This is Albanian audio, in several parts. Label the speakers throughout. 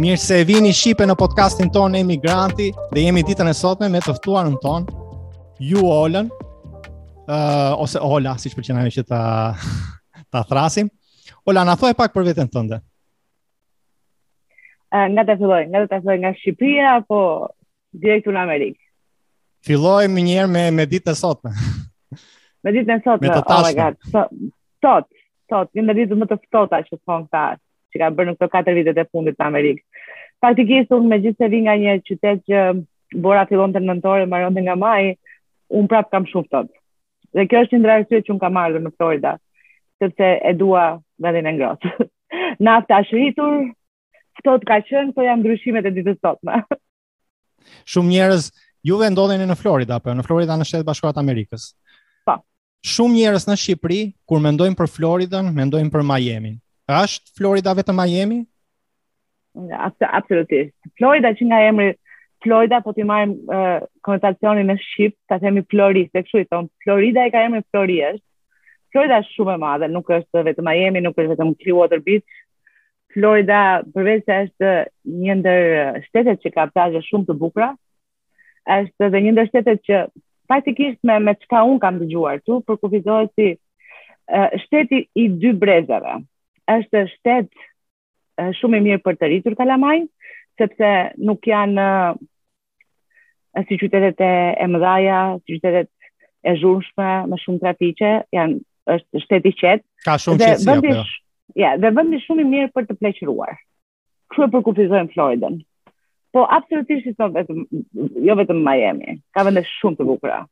Speaker 1: Mirë se vini Shqipe në podcastin tonë Emigranti dhe jemi ditën e sotme me të ftuarën tonë Juolën uh, Ose Ola, siç pëlqen ajo që ta, ta thërrasim Ola, na thuaj pak për veten tënde
Speaker 2: uh, Nga të filloj, nga të filloj nga Shqipëria apo Direkt në Amerikë.
Speaker 1: Filloje njëherë me, me ditën e sotme.
Speaker 2: Me ditën e sotme,
Speaker 1: me të
Speaker 2: oh my god. So, sot, sot, një ndër ditët më të ftohta që të thonë këta, që ka bërë në këto 4 vitet e fundit në Amerikë. Faktikisht, unë megjithëse vij nga një qytet që bora fillonte nëntor e mbaronte nga maj, unë prapë kam shumë ftohtë. Dhe kjo është një ndër arsyet që unë kam ardhur në Florida, sepse e dua vendin e ngrohtë. Nafta është rritur, ftohtë ka qenë, këto janë ndryshimet e ditës së sotme.
Speaker 1: Shumë njerëz juve ndodheni në Florida apo jo? në Florida në Shtetet Bashkuara të Amerikës.
Speaker 2: Po.
Speaker 1: Shumë njerëz në Shqipëri kur mendojnë për Floridën, mendojnë për Miami. Është Florida vetëm Miami?
Speaker 2: Absolutisht. Florida që nga emri Florida po t'i marrim uh, konotacionin në shqip, ta themi flori, se kështu i thon. Florida e ka emrin flori. Florida është shumë e madhe, nuk është vetëm Miami, nuk është vetëm Clearwater Beach, Florida, përveçse është një ndër shtetet që ka plazhe shumë të bukura, është edhe një ndër shtetet që praktikisht me me çka unë kam dëgjuar këtu përkufizohet si uh, shteti i dy brezave. Është shtet uh, shumë i mirë për të rritur kalamaj, sepse nuk janë uh, si qytetet e, e mëdhaja, si qytetet e zhurmshme, me shumë trafiqe, janë, është shtet i qetë.
Speaker 1: Ka shumë qetësi apo.
Speaker 2: Ja, dhe vendi shumë i mirë për të pleqëruar. Kështu e përkufizojmë Floridën. Po, absolutisht, jo vetëm, jo vetëm Miami. Ka vende shumë të bukura.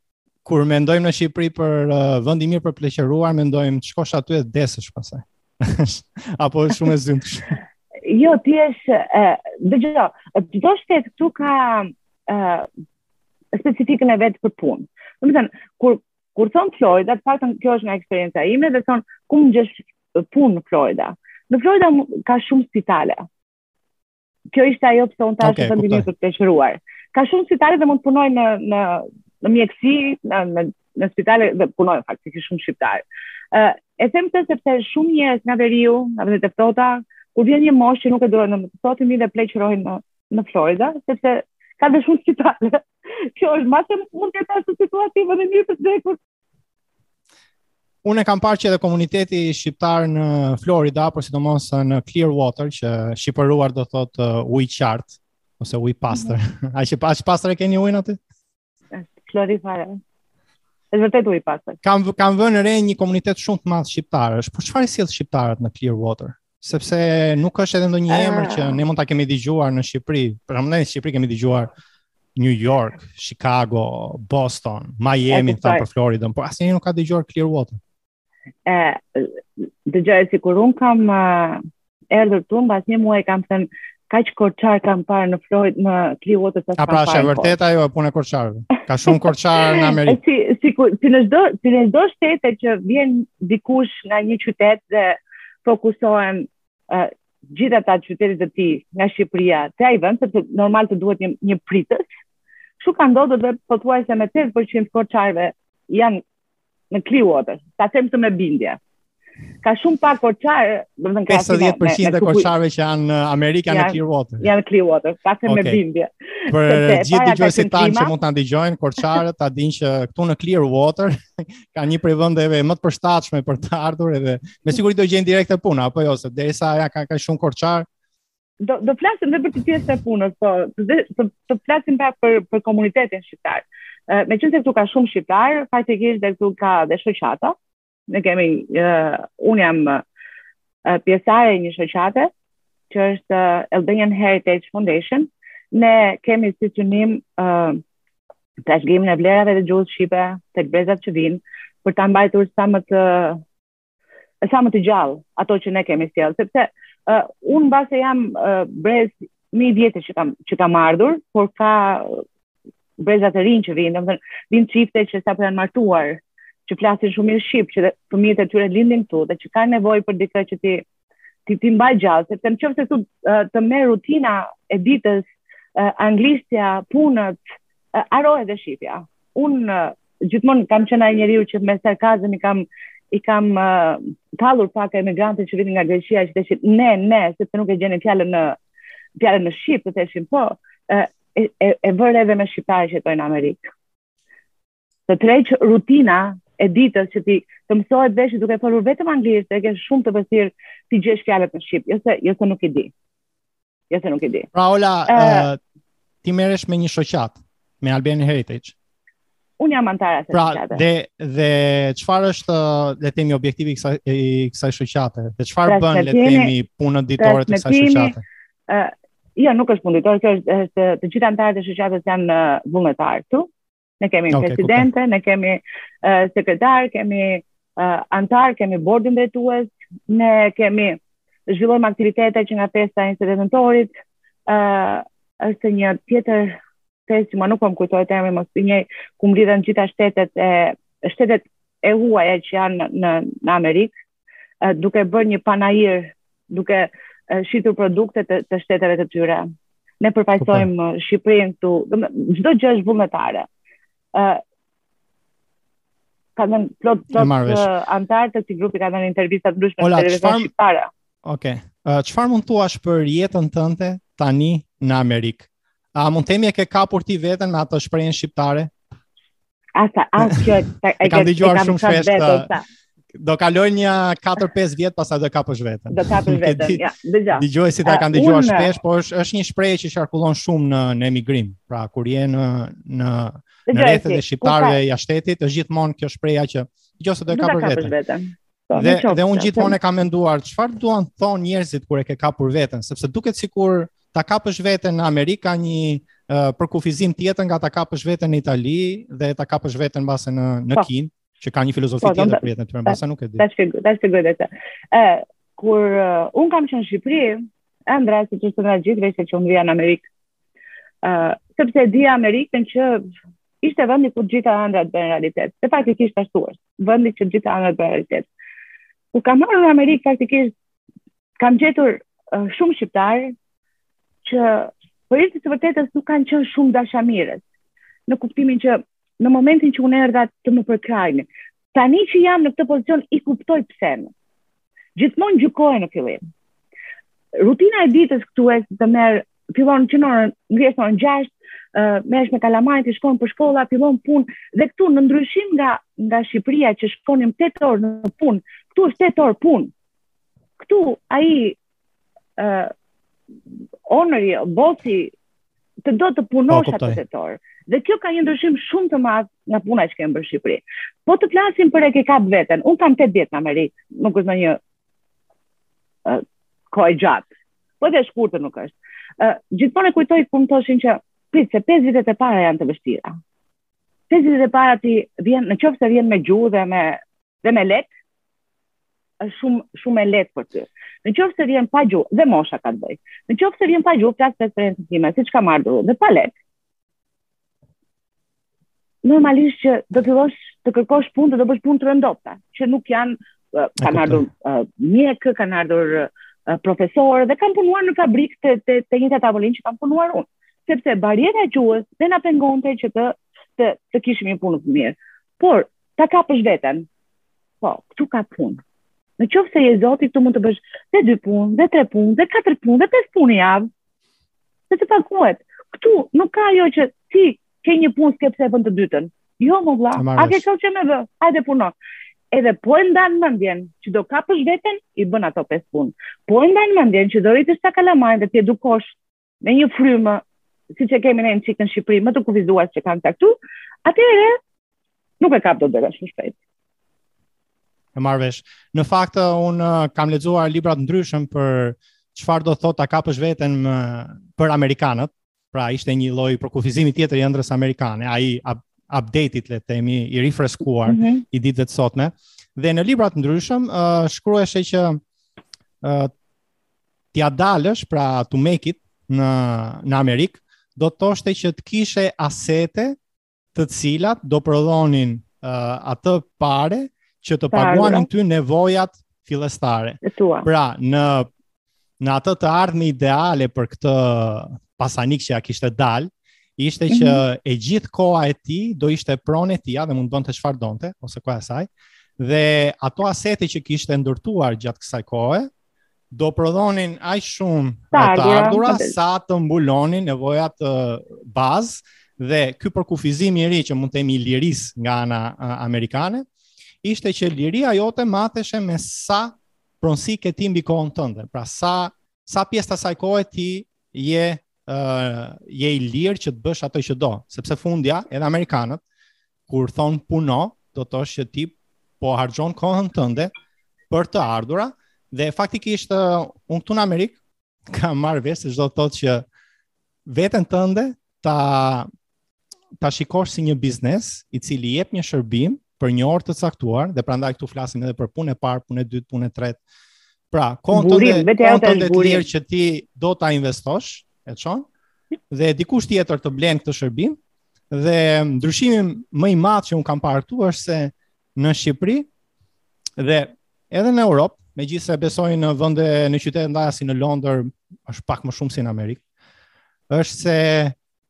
Speaker 1: Kur mendojmë në Shqipëri për uh, vend i mirë për t'u pleqëruar, mendojmë të shkosh aty e të vdesësh pastaj. Apo është shumë e zymtë.
Speaker 2: jo, ti është ë uh, dëgjoj, çdo shtet këtu ka ë uh, specifikën e vet për punë. Domethënë, kur kur thon Florida, të paktën kjo është nga eksperienca ime dhe thon ku mund të gjesh punë në Florida. Në Florida ka shumë spitale. Kjo ishte ajo pse unë
Speaker 1: thashë
Speaker 2: okay, vend
Speaker 1: i mirë
Speaker 2: për të pleqëruar. Ka shumë spitale dhe mund të punojnë në në në mjekësi, në në në spitale dhe punojnë faktikisht shumë shqiptarë. Ë uh, e them këtë sepse shumë njerëz nga veriu, nga vendet e ftohta, kur vjen një moshë që nuk e durojnë më të ftohtin vijnë dhe pleqërohen në në Florida, sepse ka dhe shumë spitale. Kjo është më se mund të jetë ashtu situatë në një të zekur
Speaker 1: Unë e kam parë që edhe komuniteti shqiptar në Florida, apo sidomos në Clearwater, që shqipëruar do thot uh, ujë qartë ose ujë pastër. Mm -hmm. A aq pastër e keni ujin aty?
Speaker 2: Flori fare. Është vërtet ujë pastër.
Speaker 1: Kam kam vënë re një komunitet shumë të madh shqiptarësh. Po çfarë i sjell shqiptarët në Clearwater? sepse nuk është edhe ndonjë
Speaker 2: ah.
Speaker 1: emër që ne mund ta kemi dëgjuar në Shqipëri. Për shembull, në Shqipëri kemi dëgjuar New York, Chicago, Boston, Miami,
Speaker 2: thamë
Speaker 1: për Floridën, por asnjë nuk ka dëgjuar Clearwater.
Speaker 2: Edhe gjë sikur un kam erdhur këtu mbas një muaj kam thënë kaq korçar kam parë në Florid në Clearwater sa.
Speaker 1: A pra është e vërtetë ajo puna e korçarëve? Ka shumë korçar në Amerikë.
Speaker 2: si si ku, si në çdo si në çdo shtet që vjen dikush nga një qytet dhe fokusohen uh, gjithë ata qytetit të tij nga Shqipëria, te ai vend sepse normal të duhet një një pritës. Kështu ka ndodhur dhe pothuajse me 80% korçarëve janë në Clearwater, ta them këtë me bindje. Ka shumë pak korçar, domethënë ka
Speaker 1: 50% e korçarëve që janë në Amerikë janë në Clearwater.
Speaker 2: Janë në Clearwater, ta them okay.
Speaker 1: me
Speaker 2: bindje.
Speaker 1: Për gjithë dëgjuesit tanë që mund të na dëgjojnë, korçarët ta dinë që këtu në Clearwater kanë një prej vendeve më të përshtatshme për të ardhur edhe me siguri do gjejnë direkt punë, apo jo, se derisa ja ka ka shumë korçar,
Speaker 2: do do flasim edhe për pjesën e punës, po të të, të flasim pak për për komunitetin shqiptar. Ë me qenë se këtu ka shumë shqiptar, faktikisht dhe këtu ka dhe shoqata. Ne kemi ë un jam pjesëtare e një shoqate që është Albanian Heritage Foundation. Ne kemi si synim ë trashëgimin e vlerave dhe gjuhës shqipe tek brezat që vijnë për ta mbajtur sa më të e sa më të gjallë ato që ne kemi sjellë, sepse uh, unë mbase jam uh, brez më i vjetër që kam, që kam ardhur, por ka brezat e rinj që vijnë, domethënë, vijnë çifte që sapo janë martuar, që flasin shumë mirë shqip, që fëmijët e tyre lindin këtu dhe që kanë nevojë për dikë që t'i t'i t'i mbajë gjallë, sepse në qoftë se këtu të merr rutina e ditës, anglishtja, punët, harrohet shqipja. Unë gjithmonë kam qenë ai njeriu që me sarkazëm i kam i kam uh, tallur pak emigrantët që vinin nga Greqia që thoshin ne ne sepse nuk e gjenin fjalën në fjalën në shqip të thoshin po e e, e vë re dhe me shqiptarë që jetojnë në Amerikë. të tërheq rutina e ditës që ti të mësohet veshi duke folur vetëm anglisht, e ke shumë të vështirë t'i gjesh fjalët në shqip, jo se jo se nuk i di. Jo se nuk i di.
Speaker 1: Pra Ola, uh, ti merresh me një shoqat, me Albanian Heritage.
Speaker 2: Unë jam antare e
Speaker 1: asaj
Speaker 2: shoqate.
Speaker 1: Dhe dhe çfarë është le të themi objektivi i kësaj i kësaj shoqate? Dhe çfarë bën le të themi punët ditore të kësaj shoqate?
Speaker 2: Ë, uh, jo, nuk është punë ditore, kjo është të gjithë anëtarët e shoqatës janë vullnetarë këtu. Ne kemi
Speaker 1: okay,
Speaker 2: presidente, ne kemi uh, sekretar, kemi uh, antar, kemi bordin drejtues, ne kemi zhvillojmë aktivitete që nga festa e 28 nëntorit, ë uh, është një tjetër festë që më nuk po më kujtohet termi, ku mblidhen gjitha shtetet, shtetet e huaja që janë në në Amerikë, duke bërë një panair, duke shitur produkte të, të shteteve të tyre. Ne përfaqësojmë po, po. Shqipërinë këtu, çdo gjë është vullnetare. ë uh, kanë plot plot anëtar të këtij grupi kanë dhënë intervista të ndryshme në
Speaker 1: televizione
Speaker 2: shqiptare.
Speaker 1: Okej. Okay. Çfarë uh, mund të thuash për jetën tënde tani në Amerikë? A mund të themi e ke kapur ti veten me atë shprehjen shqiptare?
Speaker 2: E
Speaker 1: kam dëgjuar shumë shpesh. Do kalojë një 4-5 vjet pastaj do kapësh veten.
Speaker 2: Do kapësh veten. Ja, dëgjoj.
Speaker 1: Dëgjoj,
Speaker 2: e
Speaker 1: kam dëgjuar shpesh, por është është një shprehje që qarkullon shumë në në emigrim. Pra kur je në në në rrethet e shqiptarëve jashtë shtetit, është gjithmonë kjo shprehja që nëse do e kapësh veten.
Speaker 2: veten. Po,
Speaker 1: dhe dhe unë gjithmonë e kam menduar, çfarë duan të thonë njerëzit kur e ke kapur veten, sepse duket sikur si ta kapësh veten në Amerikë ka një uh, përkufizim tjetër nga ta kapësh veten në Itali dhe ta kapësh veten mbase në në
Speaker 2: po.
Speaker 1: Kinë, që ka një filozofi
Speaker 2: po,
Speaker 1: tjetër për jetën e tyre, mbase nuk e di.
Speaker 2: Tash që tash që gjetë atë. Ë, kur uh, un kam qenë në Shqipëri, ëndrra ime ishte gjithë jetën që unë të vija në Amerikë. Ë, uh, sepse e dija Amerikën që ishte vendi ku gjitha ëndrrat bëhen realitet. Se faktikisht ashtu është. Vendi që gjitha ëndrrat bëhen realitet. Kur kam ardhur në Amerikë faktikisht kam gjetur uh, shumë shqiptarë që për hir të së vërtetës nuk kanë qënë shumë dashamirës, në kuptimin që në momentin që unë erdha të më përkrahnin, tani që jam në këtë pozicion i kuptoj pse. Gjithmonë gjykohen në fillim. Rutina e ditës këtu të merr, fillon që në mëngjes në orën gjashtë, uh, merresh me kalamajt, i çon nëpër shkolla, fillon punë, dhe këtu në ndryshim nga, nga Shqipëria që shkonim 8 orë në punë, këtu është 8 orë punë, Këtu, ai, uh, onëri, bosi, të do të punosh
Speaker 1: po,
Speaker 2: atë 8 orë. Dhe kjo ka një ndryshim shumë të madh nga puna që kemi bërë në Shqipëri. Po të flasim për e ke kap veten. Un kam 8 vjet në Amerikë, nuk është ndonjë uh, kohë e gjatë. Po dhe e shkurtër nuk është. Uh, gjithmonë e kujtoj kur më thoshin që prit se 5 vitet e para janë të vështira. 5 vitet e para ti vjen, në qoftë se vjen me gjuhë dhe me, dhe me lekë, është shumë, shumë e lehtë për ty. Në qoftë se vjen pa gjuhë, dhe mosha ka të bëjë. Në qoftë se vjen pa gjuhë, flas për eksperiencën time, siç kam ardhur, dhe pa lekë, normalisht që do të vësh të kërkosh punë, do të bësh punë të rëndomta, që nuk janë kanë ardhur mjekë, kanë ardhur profesorë dhe kam punuar në fabrikë te te te njëjta tavolinë që kam punuar unë, sepse barriera e gjuhës ne na pengonte që të të të kishim një punë të mirë. Por ta kapësh veten. Po, këtu ka punë. Në qoftë se je i zoti, këtu mund të bësh dhe dy punë, dhe tre punë, dhe katër punë, dhe pesë punë në javë. Se të paguhet. Këtu nuk ka ajo që ti ke një punë s'ke pse e bën të dytën. Jo mo vlla, a ke këllë që me vë, hajde puno. Edhe po e ndan mëndjen që do kapësh veten, i bën ato pes punë. Po e ndan mëndjen që do rritësh kalamanë dhe ta edukosh me një frymë, siç e kemi ne një çikë në Shqipëri, më të kufizuar që kanë këta këtu, atëherë nuk e kap do dhe shumë shpejt.
Speaker 1: E merr vesh. Në fakt, unë uh, kam lexuar libra të ndryshëm për çfarë do thotë ta kapësh veten për amerikanët, Pra ishte një lloj përkufizimi tjetër i ëndrrës amerikane, ai updated le të themi, i rifreskuar
Speaker 2: mm -hmm.
Speaker 1: i ditëve të sotme. Dhe në libra të ndryshëm uh, shkruheshe që uh, t'ia dalësh pra to make it në në Amerikë do të thoshte që të kishe asete të cilat do prodhonin uh, atë pare që të paguanin ty nevojat fillestare. Pra, në në atë të ardhme ideale për këtë pasanik që ia kishte dalë, ishte mm -hmm. që
Speaker 2: mhm.
Speaker 1: e gjithë koha e tij do ishte pronë e tija dhe mund të bënte çfarë donte ose koha e saj. Dhe ato asete që kishte ndërtuar gjatë kësaj kohe, do prodhonin aq shumë
Speaker 2: të ardhura
Speaker 1: sa të mbulonin nevojat bazë dhe ky përkufizim i ri që mund të themi i lirisë nga ana amerikane ishte që liria jote mateshe me sa pronësi ke ti mbi kohën tënde. Pra sa sa pjesë të asaj kohe ti je uh, je i lirë që të bësh ato që do, sepse fundja edhe amerikanët kur thonë puno, do të thotë që ti po harxhon kohën tënde për të ardhura dhe faktikisht uh, unë këtu në Amerikë kam marrë vesh se ç'do të thotë që veten tënde ta ta shikosh si një biznes i cili jep një shërbim për një orë të caktuar dhe prandaj këtu flasim edhe për punë e parë, punë e dytë, punë e tretë. Pra, kohën
Speaker 2: e
Speaker 1: kohën
Speaker 2: e
Speaker 1: lirë që ti do ta investosh, e çon? Dhe dikush tjetër të blen këtë shërbim, Dhe ndryshimi më i madh që unë kam parë këtu është se në Shqipëri dhe edhe në Europë, megjithëse besoj në vende në qytete të mëdhaja si në Londër, është pak më shumë si në Amerikë, është se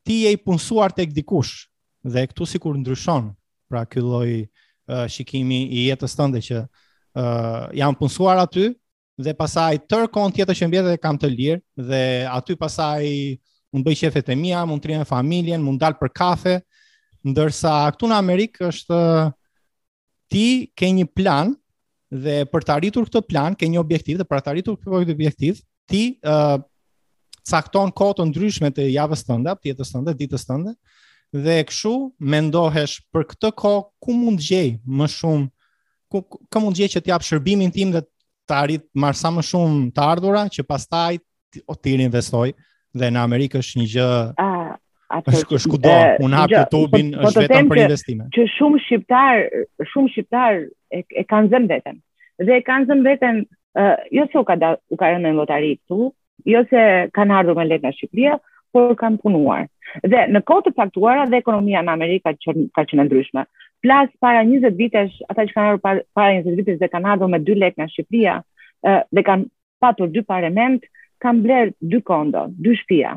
Speaker 1: ti je i punësuar tek dikush dhe këtu sikur ndryshon, pra ky lloj uh, shikimi i jetës tënde që uh, jam punësuar aty, dhe pasaj tërë kohën tjetër që mbetet e kam të lirë dhe aty pasaj mund bëj qefet e mia, mund të rri me familjen, mund dal për kafe, ndërsa këtu në Amerikë është ti ke një plan dhe për të arritur këtë plan, ke një objektiv dhe për të arritur këtë objektiv, ti uh, cakton kohë të ndryshme të javës tënde, apo jetës tënde, ditës tënde dhe kështu mundohesh për këtë kohë ku mund gjej më shumë ku mund gjej që të jap shërbimin tim dhe të arrit marr sa më shumë të ardhura që pastaj t'i investoj dhe në Amerikë është një gjë
Speaker 2: a atë
Speaker 1: është kudo un hap YouTube-in
Speaker 2: po, po
Speaker 1: është vetëm për investime
Speaker 2: që shumë shqiptar shumë shqiptar e, e kanë zënë veten dhe e kanë zënë veten uh, jo se u ka da, u ka rënë lotaria këtu Jo se kanë ardhur me lekë nga Shqipëria, por kanë punuar. Dhe në kohë të caktuara dhe ekonomia në Amerikë ka qenë ka qenë ndryshme. Pra para 20 vitesh, ata që kanë ardhur para, para 20 vitesh dhe kanë ardhur me 2 lekë nga Shqipëria dhe kanë patur down payment, kanë bler dy kondo, dy shtëpia.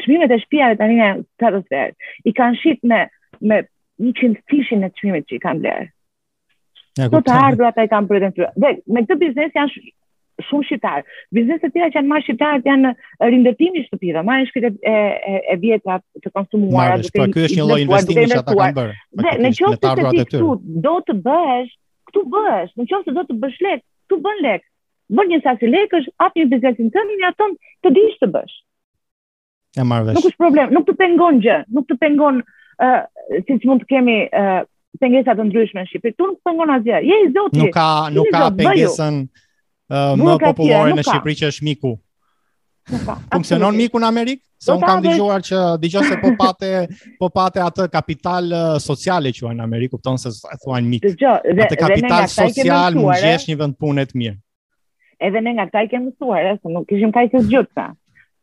Speaker 2: Çmimet e shtëpiave tani janë në stratosferë. I kanë shit me me 100 fishin e çmimit që i kanë bler.
Speaker 1: Ja,
Speaker 2: të ardhur ata i kanë pretenduar. Dhe me këtë biznes janë sh shumë shqiptarë. Biznese të tjera që janë marrë shqiptarët janë rindërtimi i shtëpive, marrin shtëpitë e, e, e, e vjetra të konsumuara.
Speaker 1: Marrë, pra kjo është një lloj investimi që ata kanë bërë.
Speaker 2: Dhe në qoftë se ti këtu do të bëhesh, këtu bëhesh, në qoftë se do të bësh lek, këtu bën lek, bën një sasi lekësh, hap një biznesin tënd, mjafton të dish të bësh.
Speaker 1: E marr vesh.
Speaker 2: Nuk është problem, nuk të pengon gjë, nuk të pengon ë uh, siç mund të kemi ë uh, pengesa të ndryshme në Shqipëri. Këtu nuk pengon asgjë. Je i zoti.
Speaker 1: Nuk ka nuk ka pengesën uh, më popullore në Shqipëri që është miku.
Speaker 2: Nuk ka.
Speaker 1: Funksionon miku në Amerikë? Se
Speaker 2: unë
Speaker 1: kam dëgjuar që dëgjoj se po pate po pate atë kapital uh, social e quajnë në Amerikë, kupton, s'e thonë mik.
Speaker 2: Dëgjoj, dhe,
Speaker 1: atë kapital social mund
Speaker 2: të
Speaker 1: gjesh një vend pune të mirë.
Speaker 2: Edhe ne nga këta i kemi mësuar, eh, se nuk ishim kaq të zgjut sa.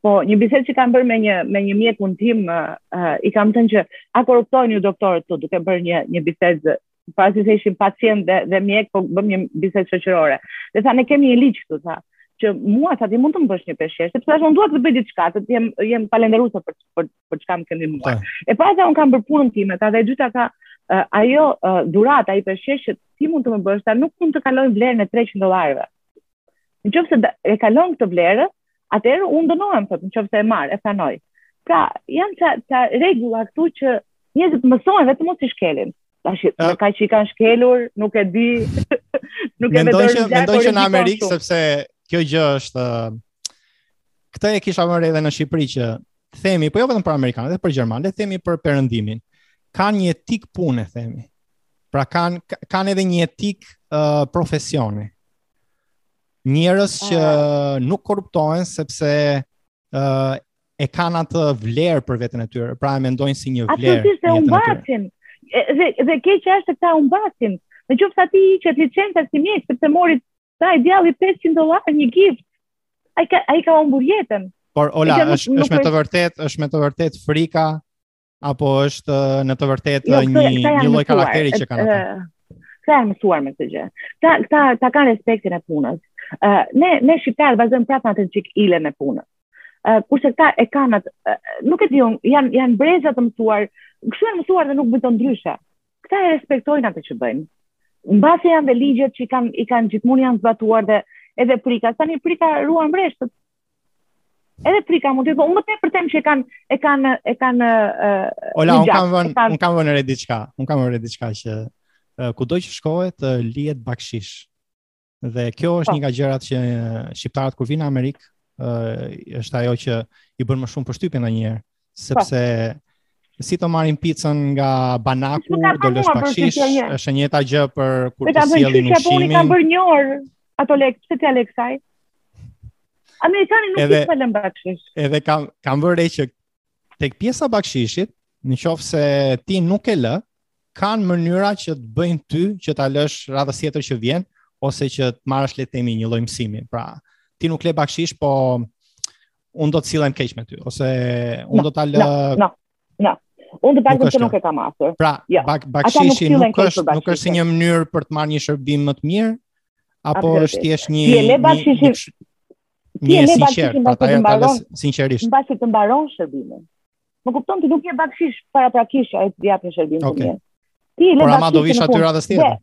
Speaker 2: Po, në një bisedë që kam bërë me një me një mjekun tim, uh, uh, i kam thënë që a korruptojnë ju doktorët këtu duke bërë një një bisedë pavarësisht se ishim pacient dhe dhe mjek, po bëm një bisedë shoqërore. Dhe tha ne kemi një ligj këtu, tha që mua tha ti mund të më bësh një peshqesh, sepse thashë unë dua të të bëj diçka, të jem jem falënderuese për për për çka më ke bërë
Speaker 1: mua.
Speaker 2: E para që unë kam bërë punën time, tha dhe e dyta tha, uh, ajo uh, dhuratë, ai peshqesh që ti mund të më bësh, tha nuk mund të kaloj vlerën e 300 dollarëve. Në qoftë se e kalon këtë vlerë, atëherë unë dënohem thotë, në qoftë se e marr, e pranoj. Pra, janë ca ca rregulla këtu që njerëzit mësojnë vetëm mos i shkelin. Tashi
Speaker 1: a
Speaker 2: ka që i kanë shkelur, nuk e di. nuk e vë dorën,
Speaker 1: mendoj që në Amerikë sepse kjo gjë është këtë e kisha vënë re edhe në Shqipëri që themi, po jo vetëm për amerikanët, edhe për gjermanët, le të themi për perëndimin. Kanë një etikë pune, themi. Pra kanë kanë edhe një etikë uh, profesioni. Njerëz që uh. nuk korruptohen sepse uh, e kanë atë vlerë për veten e tyre, pra e mendojnë si një vlerë. Atë s'duan ta
Speaker 2: humbasin. Dhe dhe keqja është se ta humbasin. Në qoftë se ty të hiqet licenca si mjek, sepse mori nga i djali 500 dollarë një gift. Ai ka ai ka humbur jetën.
Speaker 1: Por Ola, është është me të vërtetë, është me të vërtetë frika apo është në të vërtetë
Speaker 2: jo,
Speaker 1: një një lloj karakteri që kanë ata?
Speaker 2: Këta janë mësuar me këtë gjë? Këta këta e kanë respektin e punës. Ë ne ne shqiptarët vazhdojmë prapë atë çik hile me punën. Ë kurse këta e kanë atë nuk e di unë, janë janë breza të mësuar, kështu janë mësuar dhe nuk bëjnë ndryshe. këta e respektojnë atë që bëjnë. Mbase janë dhe ligjet që i kanë, i kanë gjithmonë janë zbatuar dhe edhe frika. Tani frika ruan vreshtin. Edhe frika mundet po unë më tepër them që e kanë e kanë e kanë
Speaker 1: Ola,
Speaker 2: unë
Speaker 1: kam vënë unë kam vënë re diçka. Unë kam vënë re diçka që kudo që shkohet lihet bakshish. Dhe kjo është
Speaker 2: po.
Speaker 1: një nga gjërat që shqiptarët kur vinë në Amerikë, është ajo që i bën më shumë përshtypje ndonjëherë, po. sepse si të marrin picën nga banaku, do lësh bakshish, është e njëjta gjë por kur të
Speaker 2: sjellin ushqimin.
Speaker 1: Ja
Speaker 2: që i
Speaker 1: kam
Speaker 2: bërë një orë ato lekë, pse t'ia lë asaj? Amerikanët
Speaker 1: nuk
Speaker 2: e falin bakshish.
Speaker 1: Edhe kam kam vënë re që Tek pjesa e bakshishit, në qoftë se ti nuk e lë, kanë mënyra që të bëjnë ty që ta lësh radhës tjetër që vjen ose që të marrësh le të themi një lloj mësimi. Pra, ti nuk le bakshish, po unë do të sillem keq me ty ose unë do ta lë
Speaker 2: No, no. no. Unë të paktën nuk e kam hasur.
Speaker 1: Pra,
Speaker 2: jo.
Speaker 1: bak bakshishi nuk,
Speaker 2: nuk
Speaker 1: është nuk është si një mënyrë për të marrë një shërbim më të mirë apo është thjesht një
Speaker 2: Ti le bakshishin Ti je
Speaker 1: sinqert, pra ta jeta
Speaker 2: dhe
Speaker 1: sinqerisht.
Speaker 2: Mbasi të mbaron shërbimi. Më kupton ti nuk le bakshish paraprakisht që ai të japi shërbim të mirë. Ti le
Speaker 1: bakshish. Por do vish aty radhës tjetër.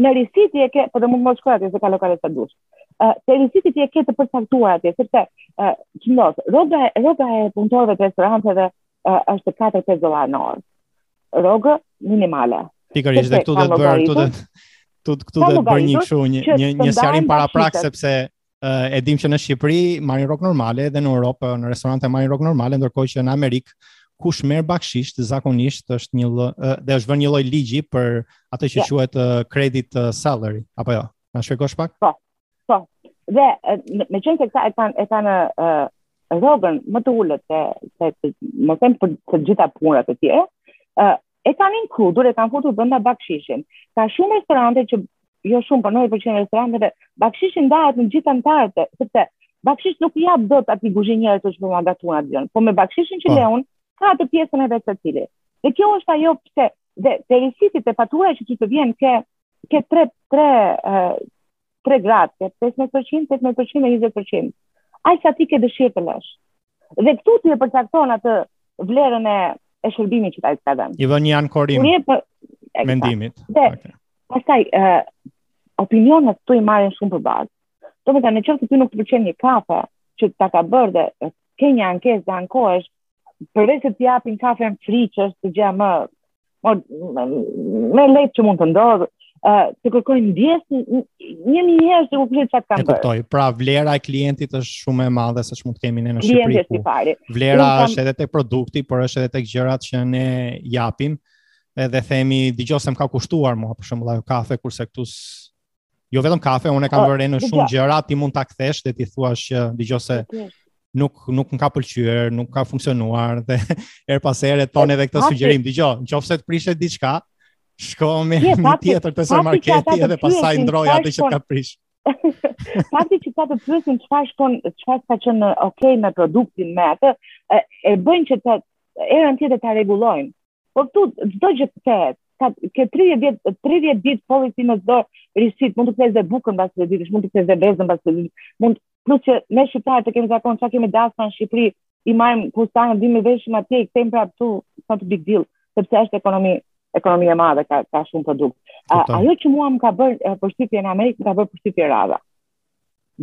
Speaker 2: Në receipt ti e ke, po do mund të mos shkoj atje se ka lokale sa dush. Ë, te receipt ti e ke të përcaktuar atje, sepse ë çmos, rroga rroga e punëtorëve të restoranteve është 4-5 dollarë në orë. Rrogë minimale.
Speaker 1: Pikërisht, këtu do të bëj, këtu do
Speaker 2: të
Speaker 1: këtu do të bëj një kështu një një një sqarim
Speaker 2: paraprak
Speaker 1: sepse e dim që në Shqipëri marrin rrogë normale dhe në Europë në restorante marrin rrogë normale, ndërkohë që në Amerikë kush merr bakshish zakonisht është një lë, dhe është vënë një lloj ligji për atë që
Speaker 2: yeah.
Speaker 1: quhet credit salary apo jo. Na shpjegosh pak?
Speaker 2: Po. Po. Dhe meqenëse këta e kanë e kanë rrogën më të ulët se le të them për të gjitha punët e tjera, E kanë inkludur, e kanë futur brenda bakshishin. Ka shumë restorante që jo shumë, por 90% e restoranteve bakshishin ndahet në gjithë anëtarët, sepse bakshish nuk ia jap dot atij kuzhinierit që po më gatuan atë gjënë. Po me bakshishin që
Speaker 1: po
Speaker 2: le unë, ka atë pjesën e vetë secili. Dhe kjo është ajo pse dhe te risiti, te fatura që ti të vjen ke ke 3 3 3 gradë, 15%, 18% dhe 20%. Aq sa ti ke dëshirë të lësh. Dhe këtu ti e përcakton atë vlerën e e shërbimit që ai ka dhënë.
Speaker 1: I vjen një ankorim
Speaker 2: për...
Speaker 1: mendimit.
Speaker 2: Dhe
Speaker 1: okay.
Speaker 2: pastaj ë uh, opinionet këtu i marrin shumë për bazë. Domethënë nëqoftëse ty nuk të pëlqen një kafe që ta ka bërë dhe ke një ankesë dhe ankohesh, përveç se të japin kafen free, që është gjëja më më, më e lehtë që mund të ndodhë, të kërkojnë ndjesë një mijë herë se u kishë
Speaker 1: çat
Speaker 2: kanë. E
Speaker 1: kuptoj. Pra vlera e klientit është shumë më e madhe se ç'mund të kemi ne në Shqipëri.
Speaker 2: Klienti është i pari.
Speaker 1: Vlera
Speaker 2: kam...
Speaker 1: është edhe te produkti, por është edhe tek gjërat që ne japim. Edhe themi, dëgjo se më ka kushtuar mua për shembull ajo kafe kurse këtu Jo vetëm kafe, unë e kam vënë re
Speaker 2: në
Speaker 1: shumë gjëra, ti mund ta kthesh dhe t'i thuash që dëgjo se nuk nuk më ka pëlqyer, nuk ka funksionuar dhe herë pas here thonë edhe këtë sugjerim. Dëgjo, nëqoftëse të prishet diçka, shko
Speaker 2: merr
Speaker 1: një tjetër te supermarketi edhe pastaj
Speaker 2: ndërroje
Speaker 1: atë që ke prish.
Speaker 2: Fakti që ata të pyesin çfarë shkon, çfarë ka qenë në okay me produktin me atë, e, e bëjnë që herën tjetër ta rregullojnë. Po këtu çdo gjë kthehet, ka ke 30 vjet 30 ditë policy në çdo risit, mund të kthesh dhe bukën mbas 30 ditësh, mund të kthesh dhe bluzën mbas 30 ditësh. Mund plus që ne shqiptarët e kemi zakon që kur kemi dasma në Shqipëri, i marrim fustan dhe e veshim atje, i kthejmë prapë këtu, s'është big deal, sepse është ekonomi ekonomi e madhe ka ka shumë produkt. A, ajo që mua më ka bërë përshtypje në Amerikë, më ka bërë përshtypje radha.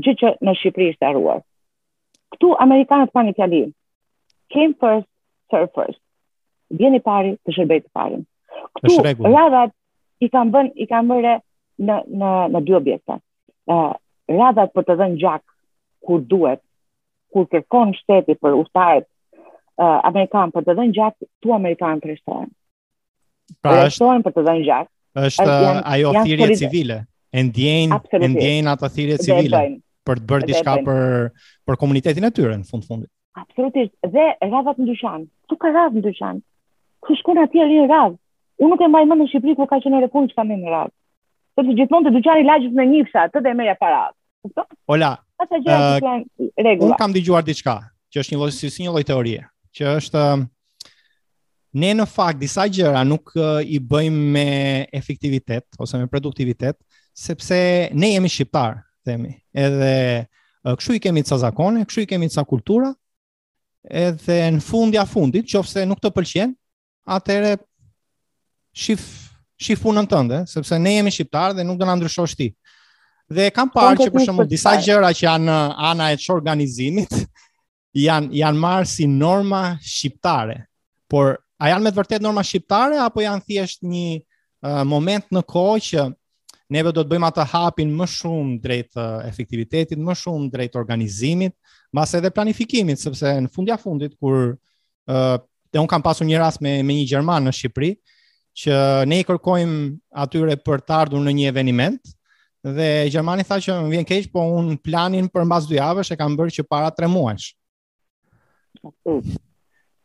Speaker 2: Gjë që në Shqipëri është harruar. Këtu amerikanët kanë një fjali. Came first, serve first. Vjen i pari, të shërbej të parin. Këtu radhat i kam vën i kam vënë re në në në dy objekte. Ë uh, radhat për të dhënë gjak kur duhet, kur kërkon shteti për ushtarët uh, amerikan për të dhënë gjak, këtu amerikanët rreshtohen.
Speaker 1: Pra
Speaker 2: rreshtohen për të dhënë gjak.
Speaker 1: Është
Speaker 2: janë,
Speaker 1: ajo
Speaker 2: janë
Speaker 1: thirrje
Speaker 2: solid...
Speaker 1: civile. E ndjejnë, e ndjejnë ato thirrje civile për të bërë diçka për për komunitetin e tyre në fund fundit.
Speaker 2: Absolutisht. Dhe radhat në dyqan. Këtu ka radhë në dyqan. Ku shkon atje në radhë? Unë nuk e mbaj mend në Shqipëri kur ka qenë hera e fundit që kam ndenjur në radhë. Po të gjithmonë te dyqani i lagjes në një fshat, të dhe merja para.
Speaker 1: Ola.
Speaker 2: Ata
Speaker 1: gjë
Speaker 2: uh, plan
Speaker 1: rregull.
Speaker 2: Unë
Speaker 1: kam dëgjuar diçka, që është një lloj si një lloj teorie, që është Ne në fakt disa gjëra nuk i bëjmë me efektivitet ose me produktivitet, sepse ne jemi shqiptar, themi. Edhe kështu i kemi ca zakone, kështu i kemi ca kultura. Edhe në fund të fundit, nëse nuk të pëlqen, atëherë shif shif punën tënde, sepse ne jemi shqiptar dhe nuk do na ndryshosh ti. Dhe kam parë që për shembull disa gjëra që janë ana e çorganizimit, janë janë marrë si norma shqiptare. Por a janë me të vërtetë norma shqiptare apo janë thjesht një uh, moment në kohë që neve do të bëjmë atë hapin më shumë drejt uh, efektivitetit, më shumë drejt organizimit, mbase edhe planifikimit, sepse në fund të fundit kur ë uh, dhe unë kam pasur një rast me me një gjerman në Shqipëri që ne i kërkojmë atyre për të ardhur në një eveniment dhe gjermani tha që më vjen keq, po unë planin për mbas dy javësh e kam bërë që para 3 muajsh.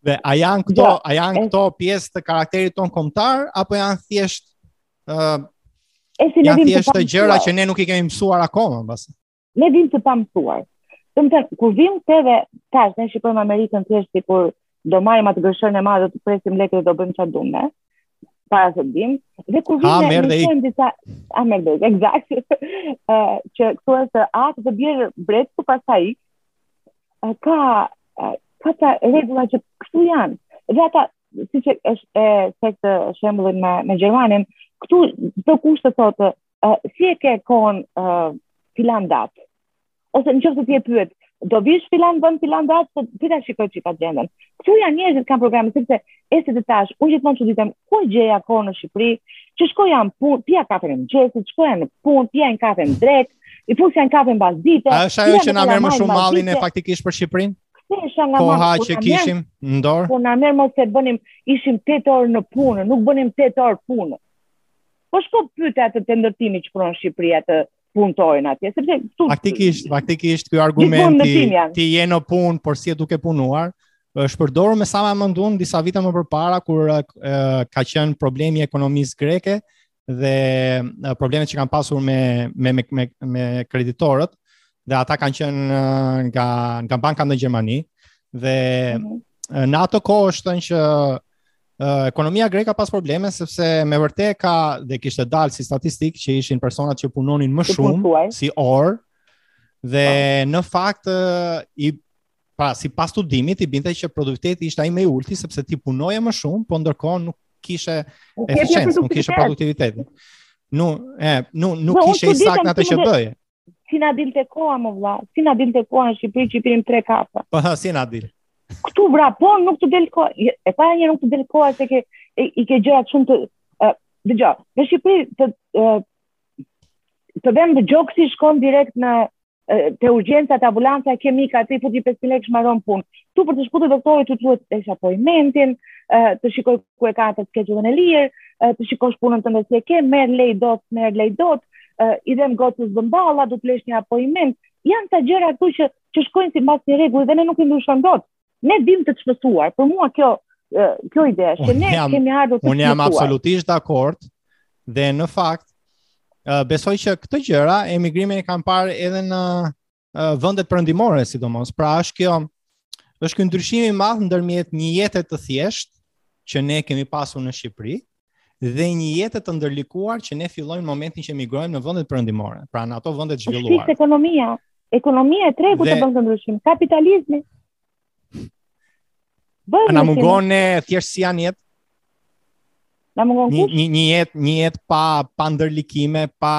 Speaker 1: Dhe a janë këto,
Speaker 2: ja,
Speaker 1: a janë këto pjesë të karakterit tonë kombëtar apo janë thjesht ë
Speaker 2: uh,
Speaker 1: janë thjesht gjëra që ne nuk i kemi mësuar akoma mbase.
Speaker 2: Ne vijmë të pamësuar. Domethënë, kur vijmë edhe tash, ne shikojmë Amerikën thjesht sikur do marrim atë gërshërën e madhe, të presim lekë dhe do bëjmë ça duam, para se të vijmë, dhe kur
Speaker 1: vijmë
Speaker 2: ne shikojmë disa... A, merdhe, ekzakt, uh, që këtu e se atë të bjerë bretë, ku pastaj ka, uh, ka, uh, ka ca rregulla që këtu janë, dhe ata, siç është ekzakt shembulli me, me gjermanin, këtu dokush të të thotë, uh, si e ke kohën uh, filan datë? Ose në qoftë se e pyet, do vish filan vend filan datë, prit ta shikoj çik agjendën. Këtu janë njerëz që kanë programe sepse edhe tash unë gjithmonë çuditem ku e gjeja kohën në Shqipëri, që shkoja në punë, pija kafe në mëngjes, shkoja në punë, pija një kafe në drekë, i fusja një kafe mbasdite.
Speaker 1: Ajo është ajo që na merr më shumë malli
Speaker 2: ne
Speaker 1: faktikisht për Shqipërinë?
Speaker 2: Kthesha nga
Speaker 1: koha që kishim në dorë.
Speaker 2: Po na merr po s'e bënim ishim 8 orë në punë, nuk bënim 8 orë punë. Po shko pyete atë te ndërtimi që punon në Shqipëri, atë punëtorin atje, sepse tu
Speaker 1: faktikisht, faktikisht ky
Speaker 2: argument ti
Speaker 1: ti je në punë, por s'je duke punuar, është përdorur me sa më mbaj mend unë disa vite më përpara kur e, ka qenë problemi i ekonomisë greke dhe problemet që kanë pasur me me me me, me kreditorët dhe ata kanë qenë nga nga banka në Gjermani dhe
Speaker 2: mm
Speaker 1: -hmm. në atë kohë është thënë që Ekonomia greke ka pas probleme sepse me vërtet ka dhe kishte dalë si statistikë që ishin personat që punonin më shumë si orë dhe po. në fakt i pra sipas studimit i binte që produktiviteti ishte ai më i ulti sepse ti punoje më shumë, po ndërkohë nuk kishe eficiencë, nuk kishe
Speaker 2: produktivitet.
Speaker 1: Nuk, e, nuk, nuk ishe i saktë atë që bëje.
Speaker 2: Si na dilte koha mo vlla, si na dilte koha në Shqipëri që pinim 3 kafe.
Speaker 1: Po a si na
Speaker 2: dilte. Ktu vrapo, nuk të del koha. E pa një nuk të del koha se ke e, i ke gjërat shumë të uh, dëgjoj. Në Shqipëri të uh, të dhemb gjoksi shkon direkt në te urgjenca, te ambulanca, e ke mik a ti fut 500 lekë mbaron punë. Ktu për të shkuar te doktori të duhet të kesh apointmentin, të shikojë kur e ka atë skexhuelin e lirë, të shikosh punën tënde si e ke, merr leje dot, merr leje dot, i dhemb gocës dhëmballa, do të lësh një apointment, janë ca gjëra këtu që, që shkojnë simbas një rregulli dhe ne nuk i ndryshon dot. Ne vijmë të çmësuar, për mua kjo, kjo ide është, që ne
Speaker 1: jam,
Speaker 2: kemi ardhur të çmësuar.
Speaker 1: Unë jam absolutisht dakord dhe në fakt, besoj që këtë gjë, emigrimin e kam parë edhe në vendet perëndimore sidomos. Pra është kjo është ky ndryshimi i madh ndërmjet një jete të thjeshtë që ne kemi pasur në Shqipëri dhe një jete të ndërlikuar që ne fillojmë momentin që migrojmë në vendet perëndimore, pra në ato vende të zhvilluara.
Speaker 2: Është ekonomia, ekonomia e tregut që bën ndryshim, kapitalizmi.
Speaker 1: Bëhet na mungon ne thjeshtësia në jetë.
Speaker 2: Na mungon kush?
Speaker 1: Një një jetë, një jetë pa pa ndërlikime, pa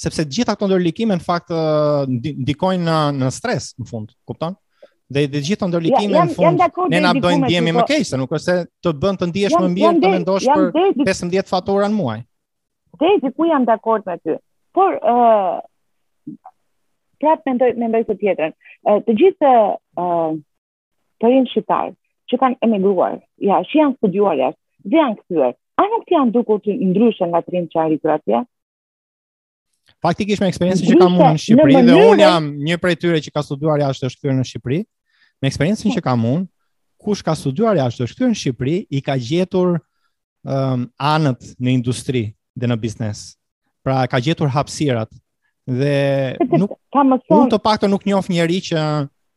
Speaker 1: sepse të gjitha këto ndërlikime në fakt ndikojnë në në stres në fund, kupton? Dhe të gjitha ndërlikime në fund ne na bëjnë
Speaker 2: ndihemi
Speaker 1: më
Speaker 2: po-
Speaker 1: keq, se nuk është se të bën të ndihesh më mirë të mendosh për 15 fatura në muaj.
Speaker 2: Te di ku jam dakord me ty. Por ë uh, prap mendoj mendoj dhe tjetrën. Uh, të gjithë ë uh, të rinjtë shqiptarë që kanë emigruar, ja, që kanë studiuar jashtë, dhe janë kthyer. A nuk janë dukur ndryshe nga të rinjtë që janë rritur atje?
Speaker 1: Faktikisht me eksperiencën që kam unë në Shqipëri dhe unë jam një prej tyre që ka studiuar jashtë është kthyer në Shqipëri. Me eksperiencën që kam unë, kush ka studiuar jashtë është kthyer në Shqipëri, i ka gjetur um, anët në industri dhe në biznes. Pra ka gjetur hapësirat dhe nuk
Speaker 2: ka më son.
Speaker 1: Unë të paktën nuk njoh njeri që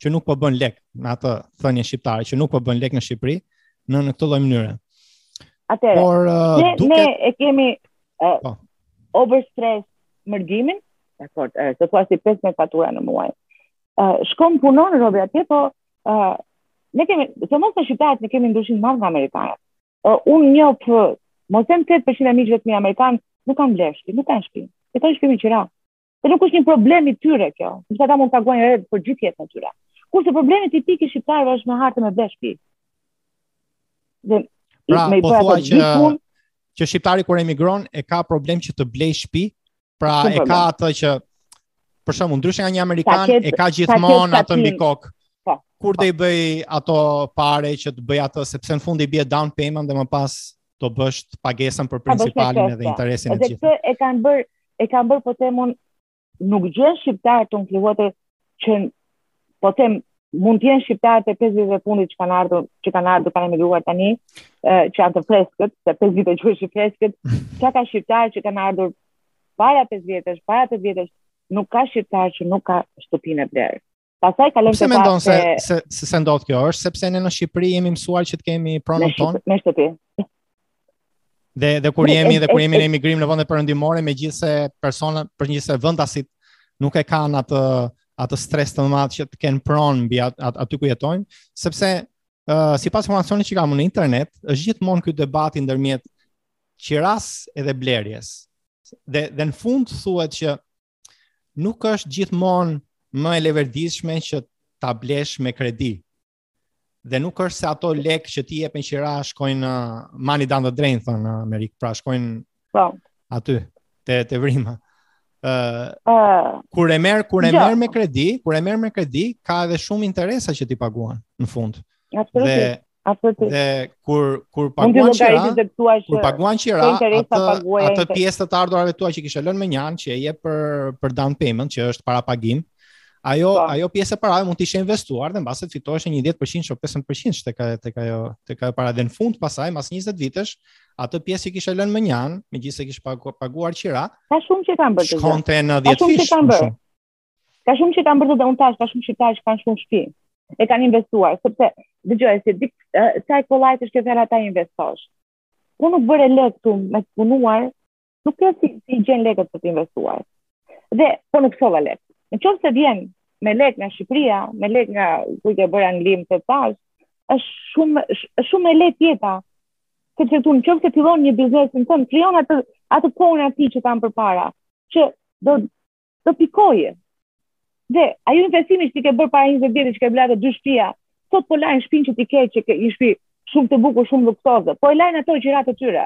Speaker 1: që nuk po bën lek në atë thënie shqiptare, që nuk po bën lek në Shqipëri në në këtë lloj mënyre.
Speaker 2: Atëherë,
Speaker 1: por uh,
Speaker 2: ne,
Speaker 1: duket
Speaker 2: ne e kemi uh,
Speaker 1: po.
Speaker 2: over stress mërgimin, dakor, uh, të thua si 15 fatura në muaj. Uh, shkon punon robi atje, po uh, ne kemi, sidomos ne shqiptarët ne kemi ndryshim madh nga amerikanët. Uh, unë njoh, për mos thënë tetë përqind e miqve të mi Amerikanë, nuk kanë blerë shpi, nuk kanë shpi. Jetojnë në shpi me qira. Dhe nuk është një problem i tyre kjo. Se ata mund të paguajnë rent për gjithë jetën e tyre. Kurse problemi tipik i shqiptarëve është me ardh e me ble shpi. Dhe,
Speaker 1: pra,
Speaker 2: më
Speaker 1: po thua që, që shqiptari kur emigron e ka problem që të blejë shpi, Pra
Speaker 2: Shumë
Speaker 1: e ka atë që për shembull ndryshe nga një amerikan e ka gjithmonë atë mbi kokë.
Speaker 2: Po.
Speaker 1: Kur do i bëj ato pare që të bëj atë sepse në fund i bie down payment dhe më pas do bësh pagesën për principalin edhe interesin e
Speaker 2: të
Speaker 1: gjitha.
Speaker 2: Edhe e kanë bër e kanë bër po them nuk gjen shqiptar të influencer që po them mund të jenë shqiptarët e 5 viteve të fundit që kanë ardhur, që kanë ardhur kanë emigruar tani, e, që janë të freskët, se 5 vite që është freskët, s'ka shqiptarë që kanë ardhur para 5 vjetësh, para 8 vjetësh, nuk ka shqiptar që nuk ka shtëpinë e blerë. Pastaj kalojmë te
Speaker 1: mendon se se se, se ndodh kjo është sepse ne në Shqipëri jemi mësuar që të kemi pronën tonë
Speaker 2: në shtëpi.
Speaker 1: Dhe dhe kur jemi dhe kur jemi në emigrim në vende perëndimore, megjithëse persona përgjithësi vendasit nuk e kanë atë atë stres të madh që të kenë pronë mbi at, at, aty ku jetojnë, sepse uh, sipas informacionit që kam në internet, është gjithmonë ky debati ndërmjet qirasë edhe blerjes. Dhe dhe në fund thuhet që nuk është gjithmonë më e leverdishme që ta blesh me kredi. Dhe nuk është se ato lekë që ti i jep në qira shkojnë në uh, money down the drain thonë në uh, Amerikë, pra shkojnë
Speaker 2: po.
Speaker 1: aty te te vrima. Ë
Speaker 2: uh, uh,
Speaker 1: kur e merr, kur e
Speaker 2: jo.
Speaker 1: merr me kredi, kur e merr me kredi, ka edhe shumë interesa që ti paguan në fund.
Speaker 2: Absolutisht. Absolutisht.
Speaker 1: Dhe kur kur paguan qira, kur paguan qira, atë atë pjesë të të ardhurave tua që kishe lënë mënjanë që e jep për për down payment, që është parapagim, Ajo pa.
Speaker 2: Po.
Speaker 1: ajo pjesë e parave mund të ishte investuar dhe mbase të fitoheshin një 10% apo 15% tek ajo tek ajo tek ajo para dhe në fund pastaj mas 20 vitesh atë pjesë që kishe lënë mënjanë, megjithëse kishe paguar paguar qira.
Speaker 2: Ka shumë që kanë bërë të
Speaker 1: Shkonte në 10 fish.
Speaker 2: Ka shumë që kanë bërë. Ka shumë që kanë bërë dhe unë tash ka shumë shqiptarë që kanë shumë shtëpi. E kanë investuar sepse dëgjoj se s'di sa e kollajt është që ta investosh. Po nuk bëre lek këtu me punuar Nuk ke si, s'i gjen lekët për të investuar. Dhe po nuk solle lek. Në qoftë se vjen me lek nga Shqipëria, me lek nga ku i ke bërë Angli e të tjera, është shumë është shumë e lehtë jeta. Sepse këtu në qoftë se fillon një biznesin tënd, krijon atë atë kohën e tij që ka përpara, që do të pikojë. Dhe ai investimi që ti ke bërë para 20 vjetëve që ke blerë dy shtëpia, sot po lajnë shpinë që ti ke që ke një shtëpi shumë të bukur, shumë luksoze. Po e lajnë ato qiratë e tyre.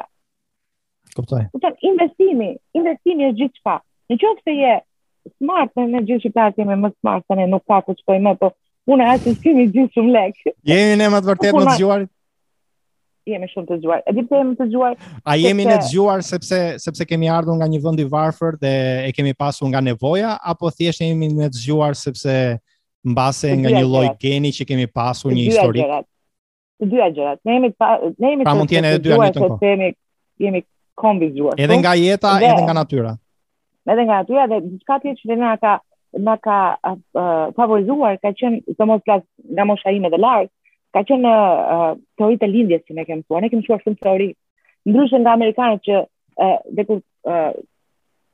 Speaker 1: Kuptoj.
Speaker 2: Kuptoj, investimi, investimi është gjithçka. Në qoftë se je smart ne ne gjithë shqiptarët jemi më smart tani nuk ka ku të shkojmë më, po unë as të kemi gjithë shumë lek.
Speaker 1: Jemi ne me të
Speaker 2: vërtetë
Speaker 1: më të zgjuarit.
Speaker 2: jemi shumë të zgjuar. E di pse jemi të zgjuar?
Speaker 1: A jemi
Speaker 2: sepse...
Speaker 1: të zgjuar sepse sepse kemi ardhur nga një vend i varfër dhe e kemi pasur nga nevoja apo thjesht jemi ne të zgjuar sepse mbase nga një lloj geni që kemi pasur një histori?
Speaker 2: Të dyja gjërat. Ne jemi pa, ne jemi
Speaker 1: pra,
Speaker 2: të zgjuar sepse jemi jemi komb i zgjuar.
Speaker 1: Edhe nga jeta,
Speaker 2: dhe...
Speaker 1: edhe nga natyra.
Speaker 2: edhe nga natyra dhe diçka tjetër që na ka na ka uh, favorizuar ka qenë sidomos flas nga mosha ime dhe lart, ka qenë uh, teoritë e lindjes që ne kemi mësuar, ne kemi mësuar shumë teori. Ndryshe nga amerikanët që uh, dhe kur uh,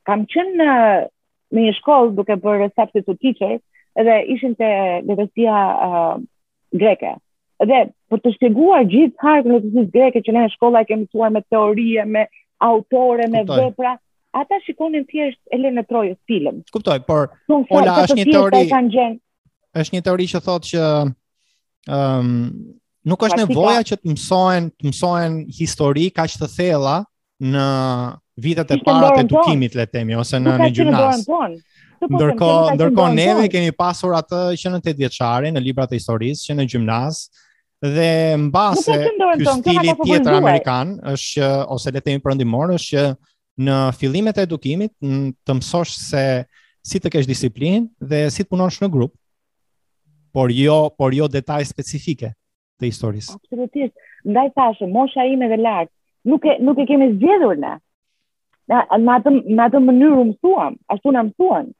Speaker 2: kam qenë në në një shkollë duke bërë substitute teacher, edhe ishin te letërsia uh, greke. Dhe për të shpjeguar gjithë harkun e letërsisë greke që ne në shkolla e kemi mësuar me teori, me autorë, me
Speaker 1: Kuptoj.
Speaker 2: vepra, ata shikonin thjesht Elenën e Trojës film.
Speaker 1: Kuptoj, por
Speaker 2: Shumë fort,
Speaker 1: Ola,
Speaker 2: që
Speaker 1: është
Speaker 2: të
Speaker 1: një
Speaker 2: gjithë
Speaker 1: teori-
Speaker 2: e kanë gjenë.
Speaker 1: është një teori që thotë që ëm nuk është
Speaker 2: Klasika.
Speaker 1: nevoja që të mësohen, të mësohen histori kaq të thella në vitet e para të edukimit, le të themi, ose në në gjimnaz.
Speaker 2: Po
Speaker 1: ndërkohë, ndërkohë neve kemi pasur atë që në 8 vjeçare në librat e historisë, që në gjimnaz dhe mbase ky stili tjetër amerikan është ose le të themi perëndimor është që në fillimet e edukimit të mësosh se si të kesh disiplinë dhe si të punosh në grup, por jo por jo detaje specifike të historisë.
Speaker 2: Absolutisht. Ndaj thashë, mosha ime dhe lart, nuk e, nuk e kemi zgjedhur ne. Në atë, në atë mënyrë u mësuam, ashtu na mësuan.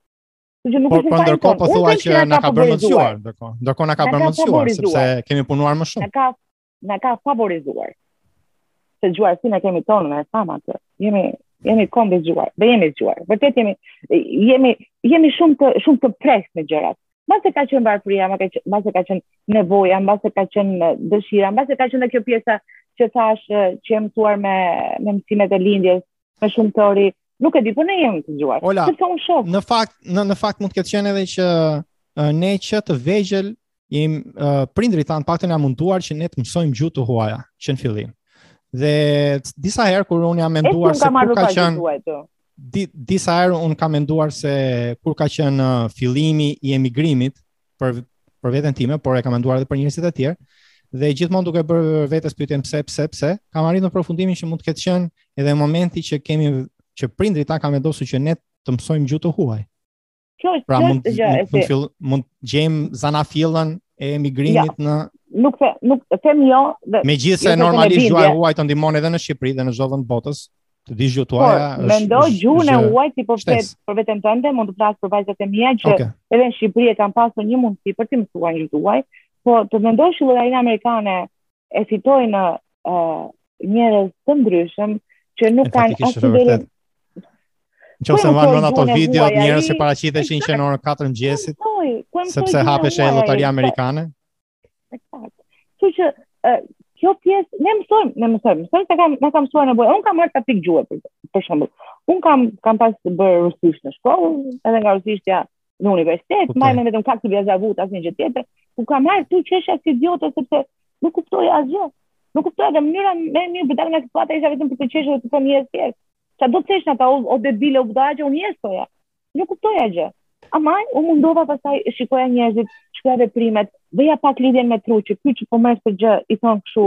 Speaker 2: Që nuk
Speaker 1: por, por ndërkohë po thua që na ka bërë më të zgjuar, ndërkohë. Ndërkohë na ka bërë më të zgjuar sepse kemi punuar më shumë.
Speaker 2: Na ka na ka favorizuar. Se zgjuarsinë e kemi tonën, fama atë. Jemi jemi komb i zgjuar, dhe jemi të zgjuar. Vërtet jemi jemi jemi shumë të shumë të mprehtë me gjërat. Mbase ka qenë varfëria, mbase ka qenë, mbase ka qenë nevoja, mbase ka qenë dëshira, mbase ka qenë kjo pjesa që thash që jemi mësuar me me mësimet e lindjes, me shumë teori. Nuk e di po ne jemi të zgjuar.
Speaker 1: Ola,
Speaker 2: Sepse unë shoh.
Speaker 1: Në fakt, në në fakt mund të ketë qenë edhe që ne që të vegjël jemi uh, prindrit tanë të paktën janë munduar që ne të mësojmë gjuhë të huaja që në fillim. Dhe disa herë kur unë jam menduar se kur ka qenë di, disa herë un kam menduar se kur ka qenë uh, fillimi i emigrimit për për veten time, por e kam menduar edhe për njerëzit e tjerë dhe gjithmonë duke i bërë vetes pyetjen pse pse pse, kam arritur në përfundimin që mund të ketë qenë edhe momenti që kemi që prindrit tanë kanë vendosur që ne të mësojmë gjuhë të huaj.
Speaker 2: Çoj,
Speaker 1: pra mund
Speaker 2: të gjë,
Speaker 1: mund, fill, mund të gjejmë zanafillën e emigrimit ja. në
Speaker 2: nuk the, nuk them jo. Dhe,
Speaker 1: Megjithëse
Speaker 2: jo
Speaker 1: normalisht gjuha e huaj të ndihmon edhe në Shqipëri dhe në çdo vend të botës, të dish gjuhë
Speaker 2: të
Speaker 1: huaja është.
Speaker 2: Por
Speaker 1: mendo
Speaker 2: gjuhën e huaj ti po flet për veten tënde, mund të flas për vajzat e mia që
Speaker 1: okay.
Speaker 2: edhe në Shqipëri e kanë pasur një mundësi për të mësuar një gjuhë të huaj, po të mendosh që llogarinë amerikane e fitojnë uh, njerëz të ndryshëm që nuk kanë asnjë
Speaker 1: vërtet.
Speaker 2: Që s'e
Speaker 1: mban mend ato video njerëz që paraqiteshin që në orën 4
Speaker 2: të mëngjesit
Speaker 1: sepse
Speaker 2: hapeshe
Speaker 1: lotaria amerikane.
Speaker 2: Eksakt. Kështu që kjo pjesë ne mësojmë, ne mësojmë, mësojmë se kam ne kam mësuar nevojë. Un kam marrë tap pikë gjuhë për për shembull. Un kam kam pas bërë rusisht në shkollë, edhe nga rusishtja në universitet, mbaj mend vetëm kaq tebja zavut asnjë gjë tjetër, kur kam ardhur këtu qesha si idiotë sepse nuk kuptoja asgjë. Nuk kuptoja dhe mënyra më e mirë për të dalë nga situata ishte vetëm për të qeshur dhe të thonë njerëz tjerë. Se do të thoshin ata o, o debile o budallaqe unë kjo. Nuk kuptoja asgjë. Ama, u mundova pastaj shikoja njerëzit, shikoja veprimet, bëja pak lidhjen me tru që, ky që po merr atë gjë, i thon kështu,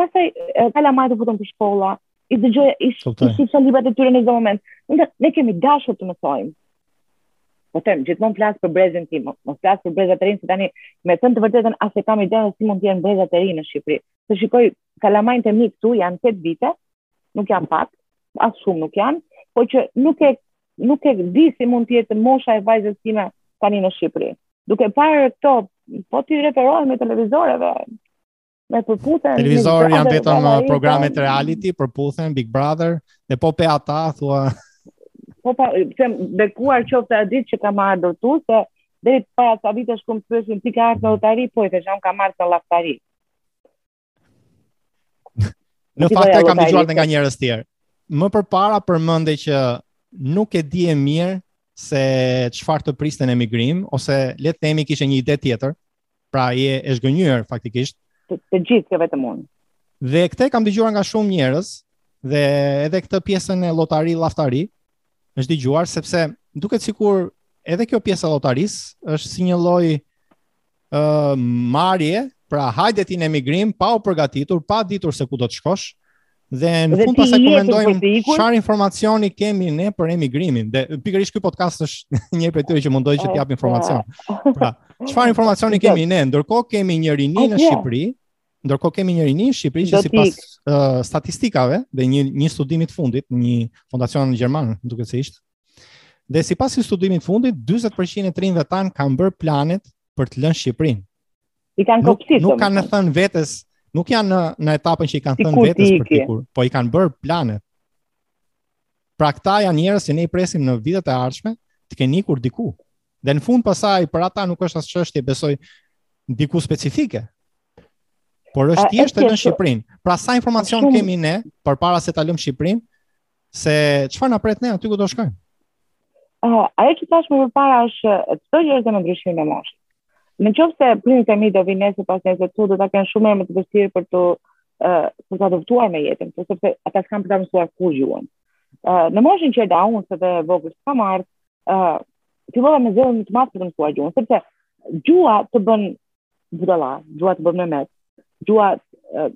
Speaker 2: Pastaj kalamajtë u futën nëpër shkolla, i dëgjoja i shikoja librat e tyre në çdo moment. Ne, ne kemi dashur të mësojmë. Po them, gjithmonë flas për brezin tim, mos flas për brezat e rinj, se tani me thënë të vërtetën as e kam idenë si mund të jenë brezat e rinj në Shqipëri. Se shikoj kalamajt e mi këtu janë 8 vite, nuk janë pak, as shumë nuk janë, po që nuk e nuk e di si mund të jetë mosha e vajzës sime tani në Shqipëri. Duke parë këto, po t'i referohemi televizoreve, Me përputhen
Speaker 1: televizor janë vetëm uh, programet reality, përputhen Big Brother, dhe po pe ata thua
Speaker 2: po po se bekuar qoftë ajo ditë që kam ardhur këtu se deri para ca vitesh kur më pyesnin ti ke ardhur me lotari po i thosha kam ardhur me lotari
Speaker 1: Në fakt e kam dëgjuar nga njerëz të tjerë. Më përpara përmendej që nuk e dije mirë se çfarë të priste në emigrim ose le të themi kishe një ide tjetër, Pra je e zhgënjyer faktikisht.
Speaker 2: Të, të gjithë, jo vetëm unë.
Speaker 1: Dhe këtë e kam dëgjuar nga shumë njerëz dhe edhe këtë pjesën e lotari llahtari është dëgjuar sepse duket sikur edhe kjo pjesa e lotarisë është si një lloj ë uh, marrje, pra hajde ti në emigrim pa u përgatitur, pa ditur se ku do të shkosh, Dhe në fund pastaj
Speaker 2: komentojmë
Speaker 1: çfarë informacioni kemi ne për emigrimin. Dhe pikërisht ky podcast është një prej tyre që mundohem që të jap informacion. Pra, çfarë informacioni kemi ne? Ndërkohë kemi një rini në Shqipëri, ndërkohë kemi një rini në Shqipëri që sipas uh, statistikave dhe një një studimi të fundit, një fondacion gjerman, më duket se ishte. Dhe sipas një studimi të fundit, 40% e të rinjve tanë kanë bërë planet për të lënë Shqipërinë.
Speaker 2: I kanë
Speaker 1: kopsitur.
Speaker 2: Nuk,
Speaker 1: nuk i kanë thënë vetes, nuk janë në, në etapën që i kanë thënë vetes për
Speaker 2: të
Speaker 1: ikur, po i kanë bërë planet. Pra këta janë njerëz që ne i presim në vitet e ardhshme të kenë ikur diku. Dhe në fund pasaj për ata nuk është as çështje besoj diku specifike. Por është thjesht
Speaker 2: ta
Speaker 1: lënë Shqiprin. Pra sa informacion
Speaker 2: shumë...
Speaker 1: kemi ne, përpara se ta lëm Shqiprin, se çfarë na pret ne aty ku do shkojmë.
Speaker 2: Uh, ajo që tash më përpara është çdo gjë është në ndryshimin e moshës. Në qoftë se prindërit e mi do vinë nesër pasnesër këtu do ta kenë shumë më të vështirë për të uh, për t'u adaptuar me jetën, po sepse ata s'kan për ta mësuar kurrë gjuhën. Uh, në moshën që erdha unë se të vogël s'kam ardhur, uh, fillova me zell të madh për të mësuar gjuhën, sepse gjuha të bën budalla, gjuha të bën memec, gjuha uh,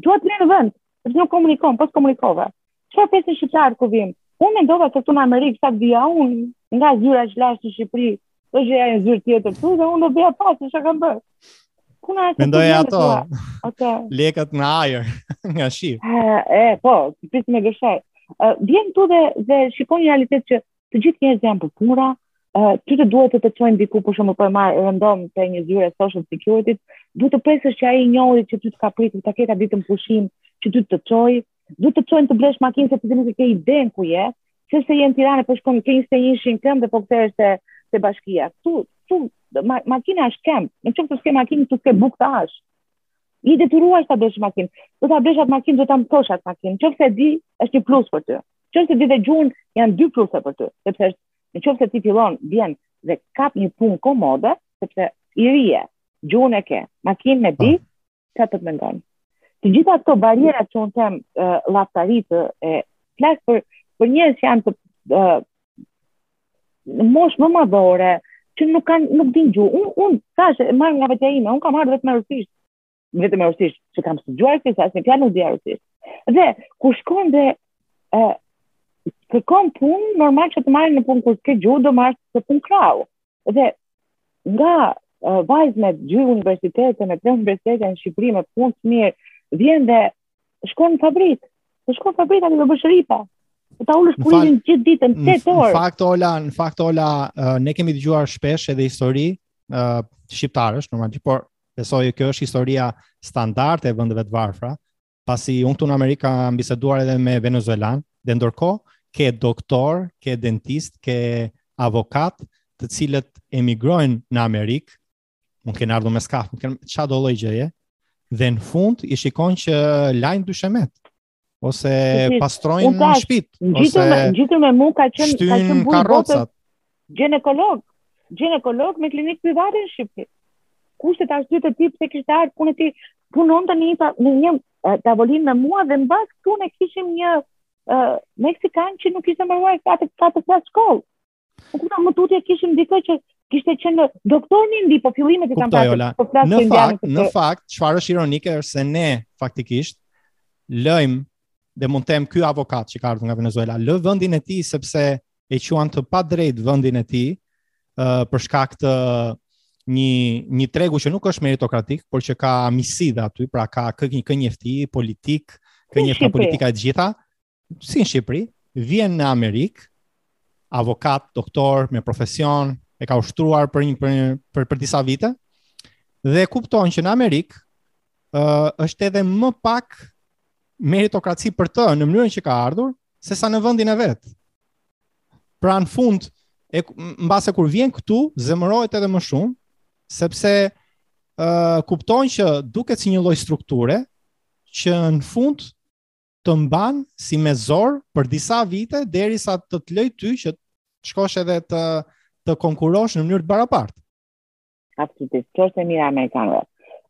Speaker 2: gjuha të lë në vend, Sepse nuk komunikon, po komunikove. Çfarë presin shqiptarët kur vijnë? Unë mendova se këtu në Amerikë sa dilja unë nga zyra që lashë në Shqipëri, do të gjeja një zyrë tjetër këtu dhe unë do bëja po atë çka kam bërë. Ku na është?
Speaker 1: Mendoj ato.
Speaker 2: Ato.
Speaker 1: Lekët në ajër nga shi.
Speaker 2: E, po, ti prit me gëshaj. Vjen këtu dhe dhe shikon një realitet që të gjithë njerëzit janë nëpër punëra, uh, ty të duhet të të çojnë diku për shembull po e marr rëndom te një zyre social security, duhet të presësh që ai i njohuri që ty të ka pritur ta ketë ditën pushim, që ty të çojë, duhet të çojnë të blesh makinë se ti nuk e ke idenë ku je, se s'je në Tiranë po shkon ke 21-shi në këmbë dhe po kthehesh te te bashkia. Këtu këtu ma, makina është këmbë, në qoftë se s'ke makinë ti s'ke bukë të hash. I detyruar të blesh makinë. Do ta blesh atë makinë, do ta mësosh atë makinë. Nëse e di, është një plus për ty. Qoftë se di dhe gjuhën janë dy pluse për ty, sepse është në qoftë se ti fillon, vjen dhe kap një punë komode, sepse i ri je, gjuhën e ke, makinën e di, që po. të të mendojnë. Të gjitha këto barriera që unë them uh, laftaritë, e flas për, për njerëz që janë të uh, moshë më madhore, që nuk, kanë, nuk dinë gjuhë. Unë un, thashë, e marrë nga vetja ime, unë kam ardhur vetëm me rusisht, vetëm me rusisht, që kam studuar këtu sa asnjë fjalë nuk di rusisht. Dhe kur shkon dhe ë uh, kërkon punë, normal që të marrin në punë kur s'ke gjuhë do marrësh punë krahu. Dhe nga uh, vajzë me dy universitete, me tre universitete në Shqipëri me punë të mirë, vjen dhe shkon në fabrikë. Të shkon në fabrikë aty do bësh rripa. Do ta ulësh kurrizin gjithë ditën 8 orë.
Speaker 1: Në fakt Ola, në fakt Ola, uh, ne kemi dëgjuar shpesh edhe histori uh, shqiptarësh normalisht, por Besoj kjo është historia standarde e vendeve të varfra, pasi unë këtu në Amerikë kam biseduar edhe me venezuelanë, dhe ndërkohë ke doktorë, ke dentistë, ke avokatë, të cilët emigrojnë në Amerikë, mund të kenë ardhur me skaf, mund të kenë çfarëdo lloj gjëje, dhe në fund i shikon që lajnë dyshemetë. ose pastrojnë shpitë,
Speaker 2: ose ngjitur me mu ka qenë
Speaker 1: ka qenë bujë karrocat.
Speaker 2: Gjinekolog, gjinekolog me klinikë private në Shqipëri. Kushtet e arsyet e tij pse kishte ardhur punë e tij punonte në një tavolinë me mua dhe mbas këtu ne kishim një uh, meksikan që nuk kishte mbaruar katër klasë shkollë. Pak më tutje kishim dikë që kishte qenë doktor në Indi, po fillimet i kanë
Speaker 1: pasur. Po flasim në fakt, në fakt, çfarë është ironike është se ne faktikisht lëmë dhe mund të them ky avokat që ka ardhur nga Venezuela, lë vendin e tij sepse e quan të padrejtë vendin e tij uh, për shkak të një një tregu që nuk është meritokratik, por që ka miqësi dhe aty, pra ka kë një kë njeh ti politik, kë njeh ti politika e të gjitha, si në Shqipëri, vjen në Amerikë, avokat, doktor, me profesion, e ka ushtruar për, një, për, për, për disa vite, dhe kupton që në Amerikë uh, është edhe më pak meritokraci për të, në mënyrën që ka ardhur, sesa në vendin e vet. Pra në fund, mbase kur vjen këtu, zemërohet edhe më shumë, sepse uh, kupton që duket si një lloj strukture, që në fund të mban si me zor për disa vite derisa të të lejë ty që të shkosh edhe të konkurosh në mënyrë të barabartë.
Speaker 2: Absolutisht, kjo është e mira e amerikanëve.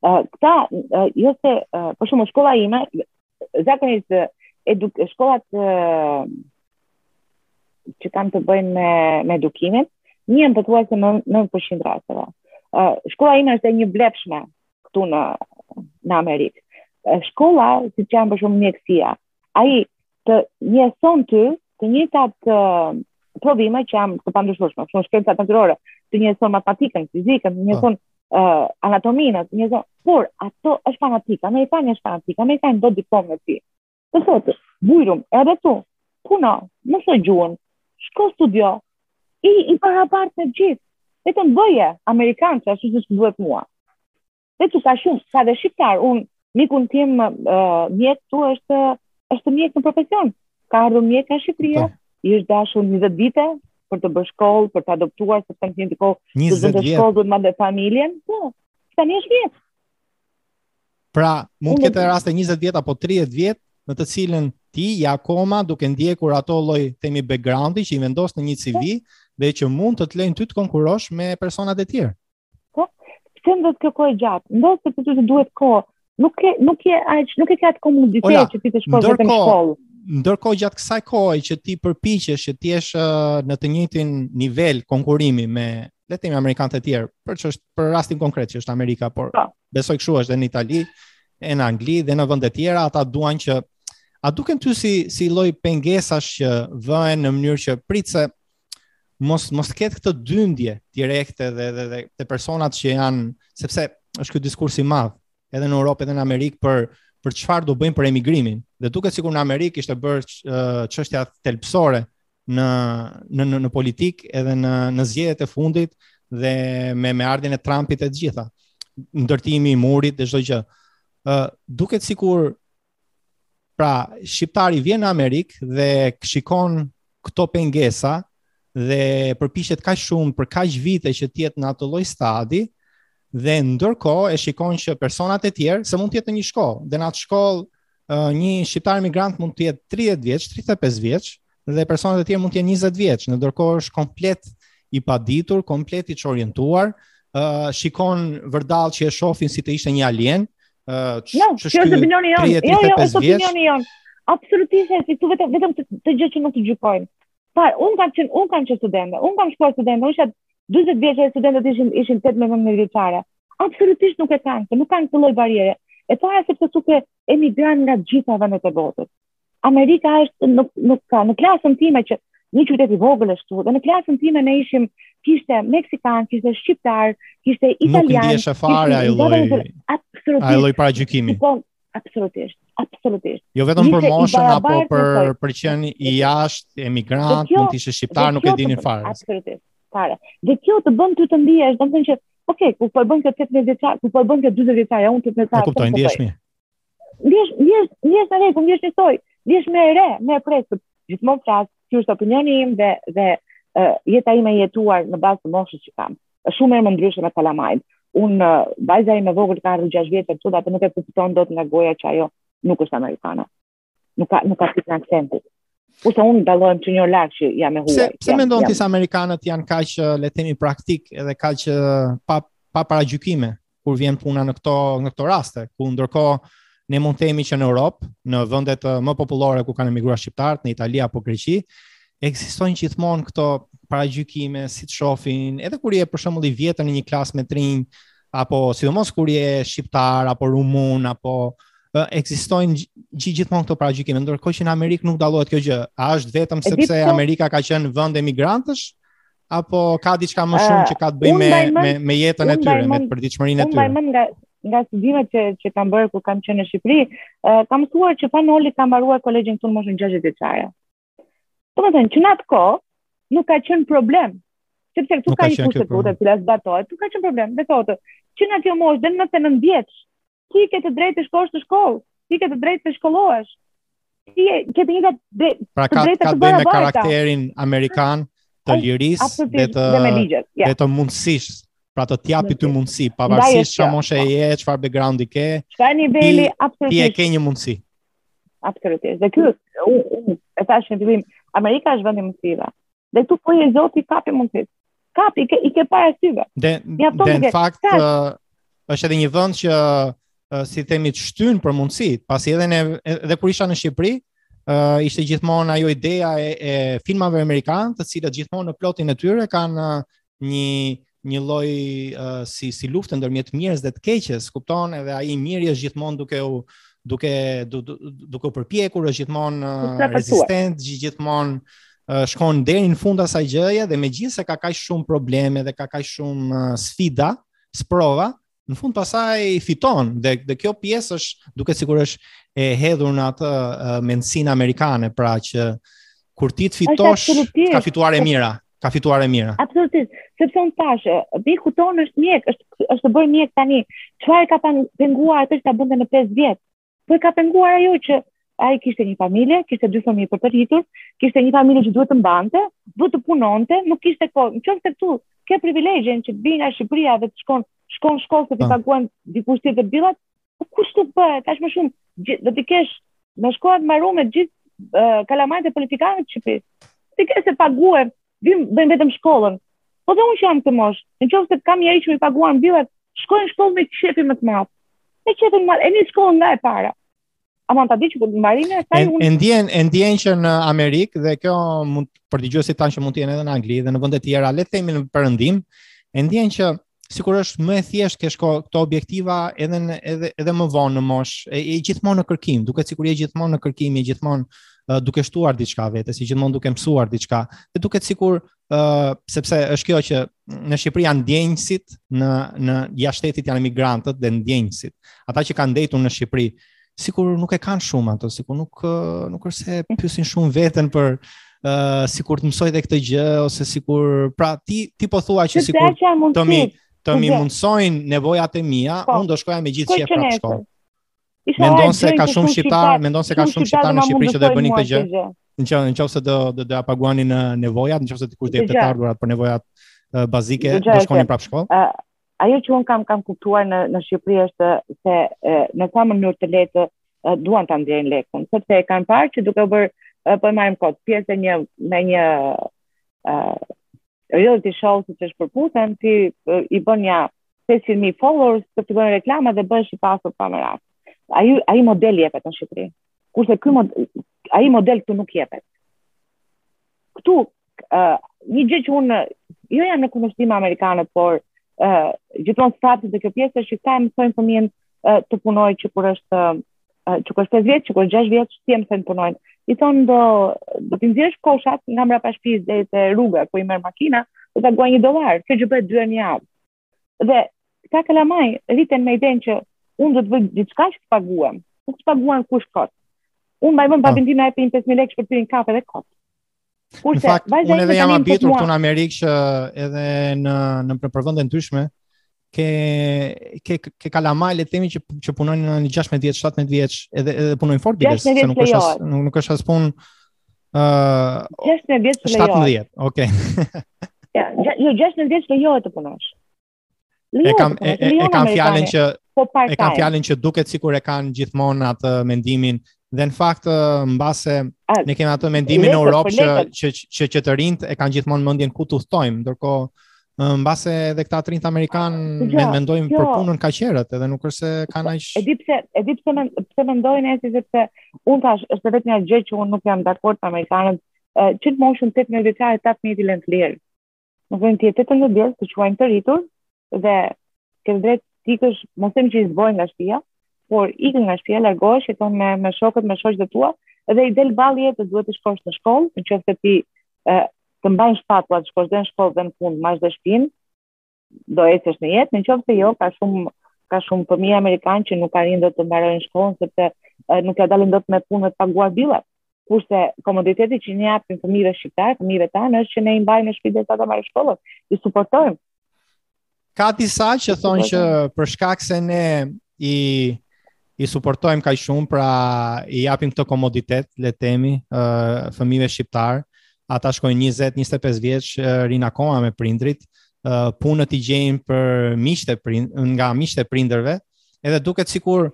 Speaker 2: Ë uh, këta uh, jo se uh, për shembull shkolla ime zakonisht uh, eduk shkollat uh, që kanë të bëjnë me me edukimin, njihen pothuajse në 9% rasteve. Ë uh, shkolla ime është e njëvlefshme këtu në në Amerikë. Shkolla, siç janë për shembull mjekësia, ai të njëson ty të njëjtat uh, provime që janë të pandryshushme, shumë shkencat natyrore, të njëson matematikën, fizikën, të njëson uh, ah. anatominë, të njëson... Por, aty është fanatik, amerikani është fanatik, amerikani do diplomën e tij. Të thotë, bujrum, hajde këtu, puno, mëso gjuhën, shko studio, i, i barabartë me të gjithë, vetëm bëje amerikane, që ashtu më duhet mua. Edhe këtu ka shumë, ka dhe shqiptarë, unë, mikun tim, uh, mjek këtu është, është mjek në profesion, ka ardhë mjek nga Shqipëria, i është dashur njëzet vite, për të bërë shkollë, për t'u adaptuar, se s'ka pasur kohë, të bënte shkollë, të mbante dhe familjen, po tani është mjek.
Speaker 1: Pra, mund të ketë raste 20 vjet apo 30 vjet në të cilën ti je akoma duke ndjekur ato lloj themi backgroundi që i vendos në një CV dhe që mund të të lejnë ty të konkurosh me personat e tjerë.
Speaker 2: Po, pse më duhet kjo kohë e gjatë? Ndoshta sepse ty të duhet kohë. Nuk ke, nuk ke aq, nuk e ke atë komoditet që ti të shkosh vetëm në shkollë.
Speaker 1: Ndërkohë gjatë kësaj kohe që ti përpiqesh që të jesh në të njëjtin nivel konkurimi me le të themi amerikanë të tjerë, për, që është për rastin konkret që është Amerika, por pa. Po. besoj kështu është edhe në Itali, e në Angli dhe në vende të tjera, ata duan që a të duken ty si si lloj pengesash që vëhen në mënyrë që pritet se mos mos të ketë këtë dyndje direkte dhe dhe dhe te personat që janë sepse është ky diskurs i madh edhe në Europë edhe në Amerikë për për çfarë do bëjmë për emigrimin. Dhe duket sikur në Amerikë ishte bërë çështja thelbësore në në në, në politikë edhe në në zgjedhjet e fundit dhe me me ardhjen e Trumpit e të gjitha ndërtimi i murit dhe çdo gjë. ë uh, duket sikur pra shqiptari vjen në Amerikë dhe shikon këto pengesa dhe përpiqet kaq shumë për kaq vite që të jetë në atë lloj stadi dhe ndërkohë e shikon që personat e tjerë se mund të jetë në një shkollë dhe në atë shkollë uh, një shqiptar migrant mund të jetë 30 vjeç, 35 vjeç dhe personat e tjerë mund të jenë 20 vjeç, ndërkohë është komplet i paditur, komplet i çorientuar, ë uh, shikon vërdall që e shohin si të ishte një alien, ë uh,
Speaker 2: jo, që është opinioni jonë, jo, jo, është opinioni jonë. Absolutisht, s'të, vetëm vetëm të, të gjë që nuk të gjykojnë. Pa, un kam qenë, un kam qenë studente, un kam shkuar studente, un isha 40 vjeç e studentët ishin ishin 18 vjeçare. Absolutisht nuk e kanë, se nuk kanë këtë lloj barriere. E para sepse këtu ke emigrantë nga të gjitha vendet e botës. Amerika është nuk nuk ka në klasën time që një qytet i vogël është këtu dhe në klasën time ne ishim kishte meksikan, kishte shqiptar, kishte italian.
Speaker 1: Nuk ndihej fare ai lloj.
Speaker 2: Absolutisht.
Speaker 1: Ai lloj paragjykimi.
Speaker 2: Po, absolutisht. Absolutisht.
Speaker 1: Jo vetëm për moshën apo për për qen i jashtë emigrant, mund të ishe shqiptar, nuk e dinin fare.
Speaker 2: Absolutisht. Fare. Dhe kjo të bën ty të ndihesh, domethënë që Ok, ku po e bën kjo 18 vjeçar, ku po e bën kjo 40 vjeçar, ja unë 18 vjeçar.
Speaker 1: Po kuptoj, ndihesh mirë.
Speaker 2: Ndihesh, ndihesh, ndihesh në rregull, ndihesh njësoj, ndihesh më e re, me presë. Gjithmonë flas, ky është opinioni im dhe dhe uh, jeta ime e jetuar në bazë të moshës që kam. Është shumë më ndryshe me kalamajtë. Un uh, vajza ime e vogël ka ardhur 6 vjeç, edhe atë nuk e kupton dot nga goja që ajo nuk është amerikane. Nuk ka nuk ka pikën e aksentit. Kurse unë dallohem që një lartë që jam e huaj.
Speaker 1: Pse, pse mendon ti se amerikanët janë kaq le të themi praktikë edhe kaq pa, pa paragjykime kur vjen puna në këto, në këto raste, ku ndërkohë ne mund të themi që në Europë, në vendet më popullore ku kanë emigruar shqiptarët, në Itali apo Greqi, ekzistojnë gjithmonë këto paragjykime, si të shofin, edhe kur je për shembull i vjetër në një klasë me të rinj, apo sidomos kur je shqiptar apo rumun apo ekzistojnë gjithë gjithmonë këto paragjykime, ndërkohë që në Amerikë nuk dallohet kjo gjë. A është vetëm sepse
Speaker 2: po,
Speaker 1: Amerika ka qenë vend emigrantësh apo ka diçka më shumë që ka të bëjë me me me jetën e tyre, me përditshmërinë e tyre?
Speaker 2: Unë më nga nga studimet që që kam bërë kur kam qenë në Shqipëri, uh, kam mësuar që Fan Noli ka mbaruar kolegjin këtu në moshën 60 vjeçare. Domethënë që në atë kohë nuk ka qenë problem. Sepse këtu ka një kushtetutë që zbatohet, nuk ka qenë problem. Dhe thotë, që në kjo moshë dhe në 99 vjeç, ti ke të drejtë të shkosh në shkollë, ti ke të drejtë të shkollohesh. Ti ke të njëjtat të
Speaker 1: drejta.
Speaker 2: Pra
Speaker 1: ka
Speaker 2: të
Speaker 1: ka
Speaker 2: të
Speaker 1: bëjë me karakterin amerikan të lirisë dhe të
Speaker 2: dhe
Speaker 1: të mundësisë pra të të japi ty
Speaker 2: mundësi,
Speaker 1: pavarësisht çfarë moshe je, çfarë background-i ke.
Speaker 2: Çfarë niveli absolutisht.
Speaker 1: Ti e ke një mundësi.
Speaker 2: Absolutisht. Dhe kjo, unë, e thashë në fillim, Amerika është vëndi i mundësive. Dhe po je i zoti kapi mundësit. Kapi, i ke, i ke para syve.
Speaker 1: Dhe,
Speaker 2: ja,
Speaker 1: dhe në fakt, uh, është edhe një vënd që, uh, si t'i themi, të shtyn për mundësit. Pasi edhe, ne, edhe kur isha në Shqipëri, uh, ishte gjithmonë ajo ideja e, e filmave amerikanë, të cilat gjithmonë në plotin e tyre kanë uh, një një lloj uh, si si lufte ndërmjet së mirës dhe të keqes, kupton? Edhe ai i miri është gjithmonë duke u duke du, du, duke u përpjekur, është gjithmonë
Speaker 2: uh,
Speaker 1: rezistent, gjithmonë uh, shkon deri në fund të asaj gjëje dhe megjithëse ka kaq shumë probleme dhe ka kaq shumë uh, sfida, sprova, në fund pastaj fiton dhe dhe kjo pjesë duket sikur është e hedhur në atë mendësinë amerikane, pra që kur ti të fitosh, ka fituar e mira, ka fituar e mira.
Speaker 2: Absolutisht, sepse unë pashë, miku jonë është mjek, është është bërë mjek tani. Çfarë ka penguar atë që ta bënte në 5 vjet? Po e ka penguar ajo që ai kishte një familje, kishte dy fëmijë për të rritur, kishte një familje që duhet të mbante, duhet të punonte, nuk kishte kohë. Në qoftë se këtu ke privilegjin që të vish nga Shqipëria dhe të shkon shkon shkollë se t'i paguan dikush tjetër billat, po kush nuk bëhet? Tash më shumë do t'i kesh me shkolla të mbarume gjithë uh, kalamajt e politikanëve të Shqipërisë. T'i kesh të paguar vim bëjmë vetëm shkollën. Po dhe unë që jam këtë moshë, në qoftë se kam njeri që m'i paguan billet, shkoj në shkollë me qejfin më të madh. Me qejfin më të madh, e nis shkollën nga e para. A mund të di që për të marine, sa
Speaker 1: e,
Speaker 2: unë...
Speaker 1: E ndjen, e ndjen që në Amerikë, dhe kjo mund, për dëgjuesit tanë që mund të jenë edhe në Angli, dhe në vënde të tjera, le të themi në përëndim, e ndjen që sikur është më e thjeshtë t'i kesh këto objektiva edhe në, edhe edhe më vonë në moshë, e, je gjithmonë në kërkim, duket sikur je gjithmonë në kërkim, je gjithmonë uh, duke shtuar diçka vetes, je gjithmonë duke mësuar diçka. Dhe duket sikur ë uh, sepse është kjo që në Shqipëri janë ndenjësit, në në jashtë shtetit janë emigrantët dhe ndenjësit. Ata që kanë ndejtur në Shqipëri, sikur nuk e kanë shumë ato, sikur nuk nuk është se pyesin shumë veten për ë uh, sikur të mësoj dhe këtë gjë ose sikur pra ti ti po thua që sikur të m'i të m'i mundësojnë nevojat e mia,
Speaker 2: po,
Speaker 1: unë do shkoja me gjithë
Speaker 2: qejf
Speaker 1: prapë
Speaker 2: në
Speaker 1: shkollë. Mendon se ka shumë shqiptarë, mendon se ka shumë shqiptarë në Shqipëri që do bënin këtë gjë. Në qoftë se do do t'ia paguanin nevojat, në qoftë se dikush do t'i jepte të ardhurat për nevojat bazike, do shkonin prapë në
Speaker 2: shkollë. Ajo që unë kam kam kuptuar në në Shqipëri është se e, në sa mënyrë të lehtë duan ta nxjerrin lekun, sepse e kanë parë që duke u bërë po e marrim kot pjesë e me një ë uh, reality show siç është Përputhen ti uh, i bën ja 500.000 followers të fillojnë reklama dhe bëhesh i pasur pa merak. Ai ai model jepet në Shqipëri. Kurse ky model ai model këtu nuk jepet. këtu uh, një gjë që unë jo jam në kundërshtim me amerikanët, por uh, gjithmonë prapë te kjo pjesë është që këta e mësojnë fëmijën uh, të punojë që kur është uh, që kur është 5 vjeç, që kur është 6 vjeç, të mësojnë të punojnë. I thonë do do t'i nxjerrësh koshat nga mbrapa shtëpisë deri te rruga ku i merr makina, do të paguaj 1 dollar, kjo që bëhet dy herë në javë. Dhe ata kalamaj, rriten me idenë që unë do të bëj diçka që të paguhem. Nuk të paguan kush kot. Unë mbaj mend
Speaker 1: babin
Speaker 2: tim na jepte 5000 lekë për të pirë kafe dhe kot.
Speaker 1: Kurse, në fakt, vajza unë edhe jam habitur këtu në Amerikë që edhe në në për vende të ndryshme ke ke ke kalamaj le të themi që që punojnë në 16 vjeç, 17 vjeç, edhe edhe punojnë fort biles, se nuk është nuk është as punë Uh,
Speaker 2: 16 vjeç lejohet.
Speaker 1: 17, okay.
Speaker 2: ja, jo 16 vjeç lejohet të punosh. Lejohet.
Speaker 1: E
Speaker 2: kam
Speaker 1: e, e,
Speaker 2: e
Speaker 1: kam fjalën që
Speaker 2: po
Speaker 1: e kam fjalën që duket sikur e kanë gjithmonë atë mendimin dhe në fakt mbase ne kemi atë mendimin në Europë që, që që që të rinjtë e kanë gjithmonë mendjen ku të udhtojmë, ndërkohë mbase edhe këta të rinjtë
Speaker 2: amerikanë
Speaker 1: ja, mendojnë
Speaker 2: jo.
Speaker 1: për punën kaq herët edhe nuk është se kanë aq
Speaker 2: E di pse e di pse mend, pse mendojnë se sepse unë tash është vetëm një gjë që unë nuk jam dakord me amerikanët që në moshën 18 vjeçare ata fëmijët i lënë të lirë. Kur vjen ti 18 vjeç të quajnë të rritur dhe ke të drejtë të ikësh, mos them që i zbojnë nga shtëpia, por ikën nga shtëpia, largohesh jeton me me shokët, me shoqet e tua dhe i del ballë jetës duhet të shkosh në shkollë, nëse ti të mbajnë shpatullat, të shkosh dhe në shkollë dhe në punë, mbash dhe shpinë, do ecësh në jetë, në qoftë se jo, ka shumë ka shumë fëmijë amerikanë që nuk arrijnë dot të mbarojnë shkollën, sepse uh, nuk ia dalin dot me punë dhe të paguar billat. Kurse komoditeti që ne japim fëmijëve shqiptarë, fëmijëve tanë, është që ne i mbajmë në shpi derisa të mbarojnë shkollën, i suportojmë,
Speaker 1: Ka disa që thonë që për shkak se ne i i suportojmë kaq shumë, pra i japim këtë komoditet, le të themi, uh, fëmijëve shqiptarë, ata shkojnë 20-25 vjeç rrinë akoma me prindërit, uh, punët i gjejnë për miqtë e prind, nga miqtë e prindërve, edhe duket sikur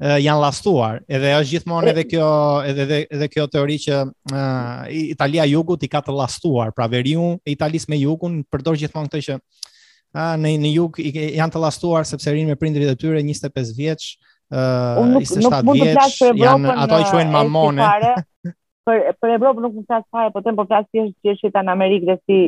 Speaker 1: uh, janë llastuar. Edhe është gjithmonë edhe kjo edhe edhe, edhe kjo teori që uh, Italia e jugut i ka të llastuar, pra veriu e Italisë me jugun përdor gjithmonë këtë që uh, në në jug i, janë të llastuar sepse rrinë me prindërit e tyre 25 vjeç,
Speaker 2: uh,
Speaker 1: 27 vjeç, janë ato i quajnë mamone.
Speaker 2: Për për Evropën nuk po flas fare, po them po flas thjesht që është në Amerikë dhe si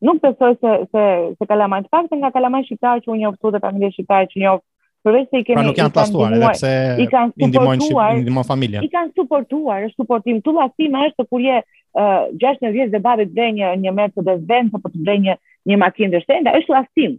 Speaker 2: nuk besoj se se se kalamaj të paktën nga kalamaj shqiptarë që unë njoh këtu dhe familje shqiptare që njoh përveç se i kemi
Speaker 1: pra nuk janë llastuar edhe pse
Speaker 2: i kanë suportuar
Speaker 1: i ndihmon familja
Speaker 2: i kanë suportuar është suportim kjo, llastim është kur je uh, 16 vjeç dhe babi të blen një një Mercedes Benz apo të blen një një makinë të shtrenjtë është llastim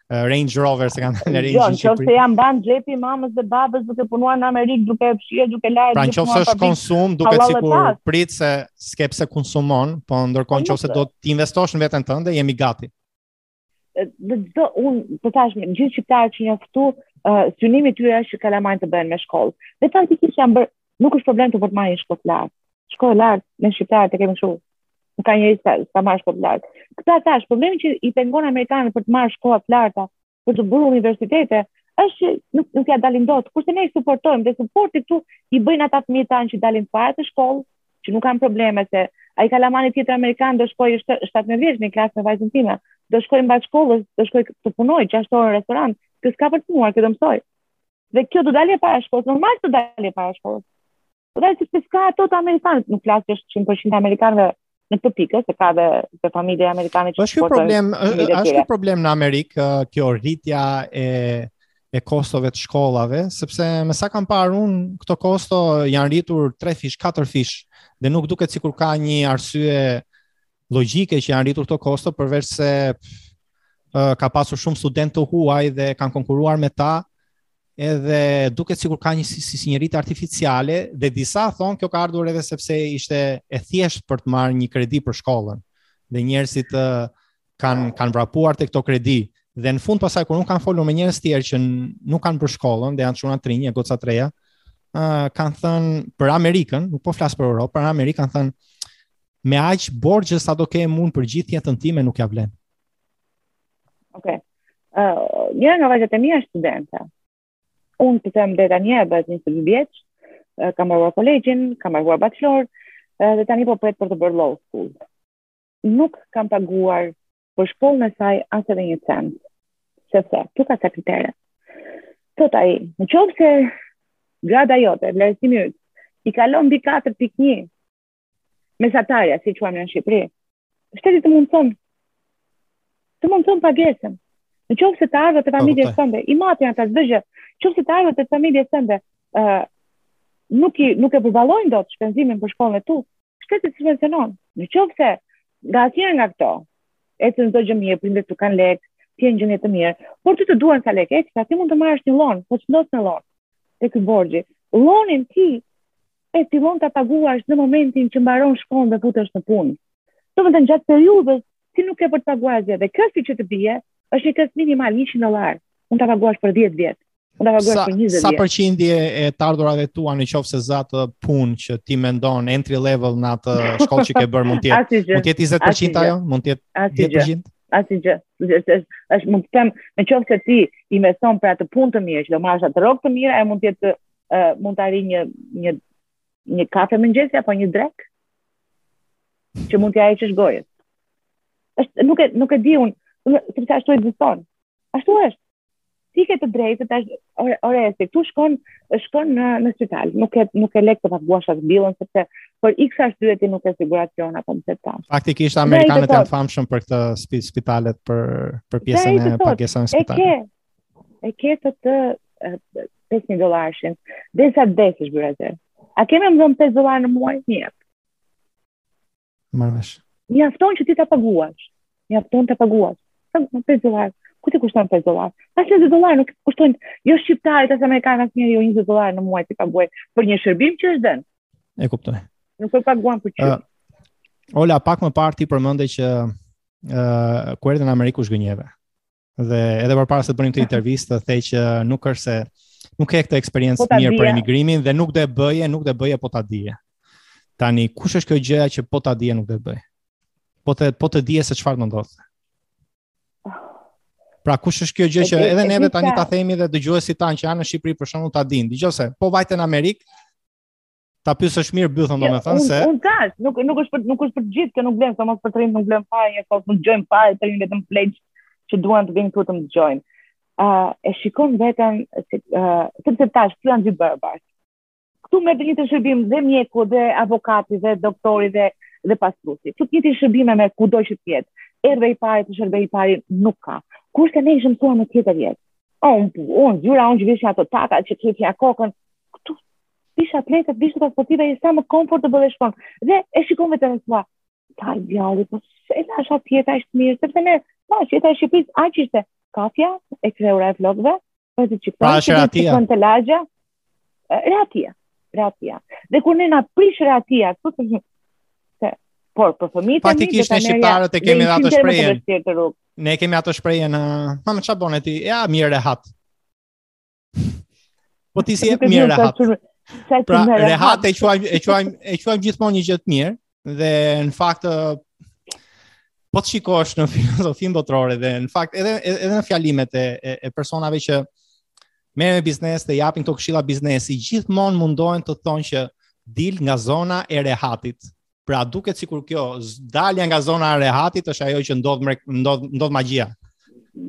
Speaker 1: Range Rover se kanë dalë Range
Speaker 2: Rover. Jo,
Speaker 1: nëse
Speaker 2: jam ban xhepi mamës dhe babës duke punuar në Amerikë, duke fshirë, duke lajë,
Speaker 1: pra, duke punuar. Pra nëse është konsum, duket sikur prit se s'ke pse konsumon, po ndërkohë
Speaker 2: po, nëse
Speaker 1: do të investosh në veten tënde, jemi gati.
Speaker 2: Dhe çdo un, po thashë gjithë shqiptarët që janë këtu, synimi i tyre është që kalamajt të bëhen me shkollë. Dhe faktikisht janë bërë Nuk është problem këtu për të marrë një shkollë të lartë. Shkollë të lartë, ne shqiptarët e kemi shumë. Nuk ka njëri s'ka, s'ka marrë shkollë të lartë. Këta tash, problemi që i pengon Amerikanët për të marrë shkolla të larta, për të bërë universitete, është që nuk, nuk ja dalin dot. Kurse ne i suportojmë, dhe suporti këtu i bëjnë ata fëmijët tanë që dalin të parët në shkollë, që nuk kanë probleme, se ai kalamani tjetër Amerikan do shkojë 17 vjeç në klasë me vajzën time, do shkojë mbas shkollës, do shkojë të punojë, gjashtë orë në restorant, kjo s'ka për të punuar, kjo do mësojë. Dhe kjo do dalë e para e shkollës, normal do dalë e para e shkollës. Po del sepse s'ka ato të amerikanët, nuk flas që është 100% amerikanëve në këtë pikë, se ka dhe dhe familje amerikane që
Speaker 1: është problem, është një problem në Amerikë kjo rritja e e kostove të shkollave, sepse me sa kam parë unë, këto kosto janë rritur 3 fish, 4 fish, dhe nuk duket sikur ka një arsye logjike që janë rritur këto kosto përveç se uh, ka pasur shumë studentë të huaj dhe kanë konkuruar me ta edhe duket sikur ka një si, si, si një rritje artificiale dhe disa thonë kjo ka ardhur edhe sepse ishte e thjeshtë për të marrë një kredi për shkollën dhe njerëzit uh, kanë kanë vrapuar tek këto kredi dhe në fund pasaj kur unë kam folur me njerëz të tjerë që nuk kanë bërë shkollën dhe janë çuna të rinj e goca të reja uh, kanë thënë për Amerikën, nuk po flas për Europën, për Amerikën kanë thënë Me aq borxhe sa do kem unë për gjithë jetën time nuk ja vlen.
Speaker 2: Okej. Okay. Uh, një nga vajzat e mia është studente. Unë të them deri tani ajo bëhet 20 vjeç, uh, ka mbaruar kolegjin, ka mbaruar bachelor, uh, dhe tani po pret për të bërë law school. Nuk kam paguar për shkollën e saj as edhe një cent. Sepse, këtu ka ca kritere. Thotë ai, në qoftë se grada jote, vlerësimi yt, i kalon mbi 4.1, mesatarja, si e quajmë në Shqipëri, shteti të mundëson, të mundëson pagesën. Në qoftë se të ardhurat e familjes tënde, i matë janë të zbëgjë, qoftë se të ardhurat e familjes tënde, uh, nuk, i, nuk e përballojnë dot shpenzimin për shkollën e tu, shteti të subvencionon. Në qoftë se nga asnjëra nga këto, e ke çdo gjë mirë, prindërit e tu kanë lekë, ti je në gjendje të mirë, por ty të duhen ca lekë, e që ti mund të marrësh një loan, po që ndosë në lonë, të këtë borxhin, loanin ti e fillon ta paguash në momentin që mbaron shkollën dhe futesh në punë. Domethënë gjatë periudhës ti nuk ke për të paguar gjë dhe kjo si që të bjerë është një këst minimal 100 dollar. Mund ta paguash për 10 vjet. Mund ta paguash për 20 vjet.
Speaker 1: Sa përqindje e të ardhurave tua në qoftë se zë atë punë që ti mendon entry level në atë shkollë që ke bërë mund të jetë. Mund të jetë 20% ajo? Mund të jetë 10%?
Speaker 2: Asgjë, është, është, është mund të them, në qoftë se ti investon për atë punë të mirë, që do marrësh atë rrogë të mirë, ajo mund të jetë uh, mund të arrijë një, një, një kafe mëngjesi apo një drekë që mund t'ia heqësh gojës. Êshtë, nuk, e, nuk e di unë, sepse ashtu e gjykoj. Ashtu është. Ti ke të drejtë, të ashtë, ore, ore, se ti shkon, shkon në, në spital, nuk e, nuk e le pa paguar atë billin, sepse për x arsye ti nuk ke siguracion, apo më tepër.
Speaker 1: Faktikisht, Amerikanët janë
Speaker 2: të
Speaker 1: famshëm për këtë spitalet, për, për pjesën e pagesave në spital.
Speaker 2: E ke, E ke të të 5.000 dollarëshe. Dhe sa të duash bëre atë. A ke me më dhënë 5 dollarë në muaj? M'i
Speaker 1: jep. Marvesh.
Speaker 2: Mjafton që ti ta paguash. Mjafton ta paguash. Sa më 5 dollarë. Ku të kushton 5 dollarë? As 20 dollarë nuk kushton. Jo shqiptarit as amerikanit as njëri jo 20 dollarë në muaj t'i paguajë. Për një shërbim që është dhënë.
Speaker 1: E kuptoj.
Speaker 2: Nuk po paguan për që.
Speaker 1: Uh, Ola, pak më parë ti përmënde që uh, kur erdhe në Amerikë u zhgënjeve. Dhe edhe përpara se të bënim këtë intervistë, the që nuk është se nuk ke këtë eksperiencë
Speaker 2: të
Speaker 1: mirë për emigrimin dhe nuk do e bëje, nuk do e bëje po ta dije. Tani kush është kjo gjëja që po ta dije nuk do e bëje? Po të po të dije se çfarë do ndodhte. Pra kush është kjo gjë që edhe neve tani ta themi dhe dëgjuesit tanë që janë në Shqipëri për shembull ta dinë. Që se, po vajtën në Amerikë, Ta pyesësh mirë bythën
Speaker 2: jo,
Speaker 1: domethënë se
Speaker 2: Unë tash, nuk nuk është për nuk është për të gjithë, kjo nuk vlen, sidomos për të rinjtë nuk vlen fare, një kohë nuk dëgjojnë fare, të rinjtë vetëm pleq që duan të vijnë këtu të më dëgjojnë. Ë, uh, e shikon veten si ë uh, sepse tash këtu janë të barabartë. Këtu merr të njëjtin shërbim dhe mjeku dhe avokati dhe doktori dhe dhe pastruesi. Këtu të njëjtin shërbim merr kudo që të jetë. Erdhe i pari të shërbejnë i pari nuk ka. Kurse ne ishim mësuar në tjetër jetë. O, unë, unë, gjyra, unë që vishja ato taka që të thyeja kokën, këtu Vish atletet, vish tuta sportive, e sa më komfort të bëhesh dhe shkon. Dhe e shikon veten e thua, ta i djalli, po se ajo jetë ishte mirë, sepse ne, ta është jeta e Shqipërisë, aq ishte kafja e kreura e flokëve, po e të
Speaker 1: qikëton, që të
Speaker 2: qikëton të lagja, rehatia, rehatia. Dhe kur ne na prishet rehatia, të të të të por për fëmijët e mi,
Speaker 1: Faktikisht ne shqiptarët e kemi dhe atë shprehjen. Ne kemi atë shprehjen, "Ma, çfarë bën ti?" Ja, mirë rehat. Po ti si je mirë rehat. Pra, rehat e quajmë e quajmë e quajmë gjithmonë një gjë të mirë dhe në fakt po të shikosh në filozofinë botërore dhe në fakt edhe edhe në fjalimet e e personave që merren me biznes dhe japin këto këshilla biznesi, gjithmonë mundohen të thonë që dil nga zona e rehatit. Pra duket sikur kjo dalja nga zona e rehatit është ajo që ndodh ndodh ndodh magjia.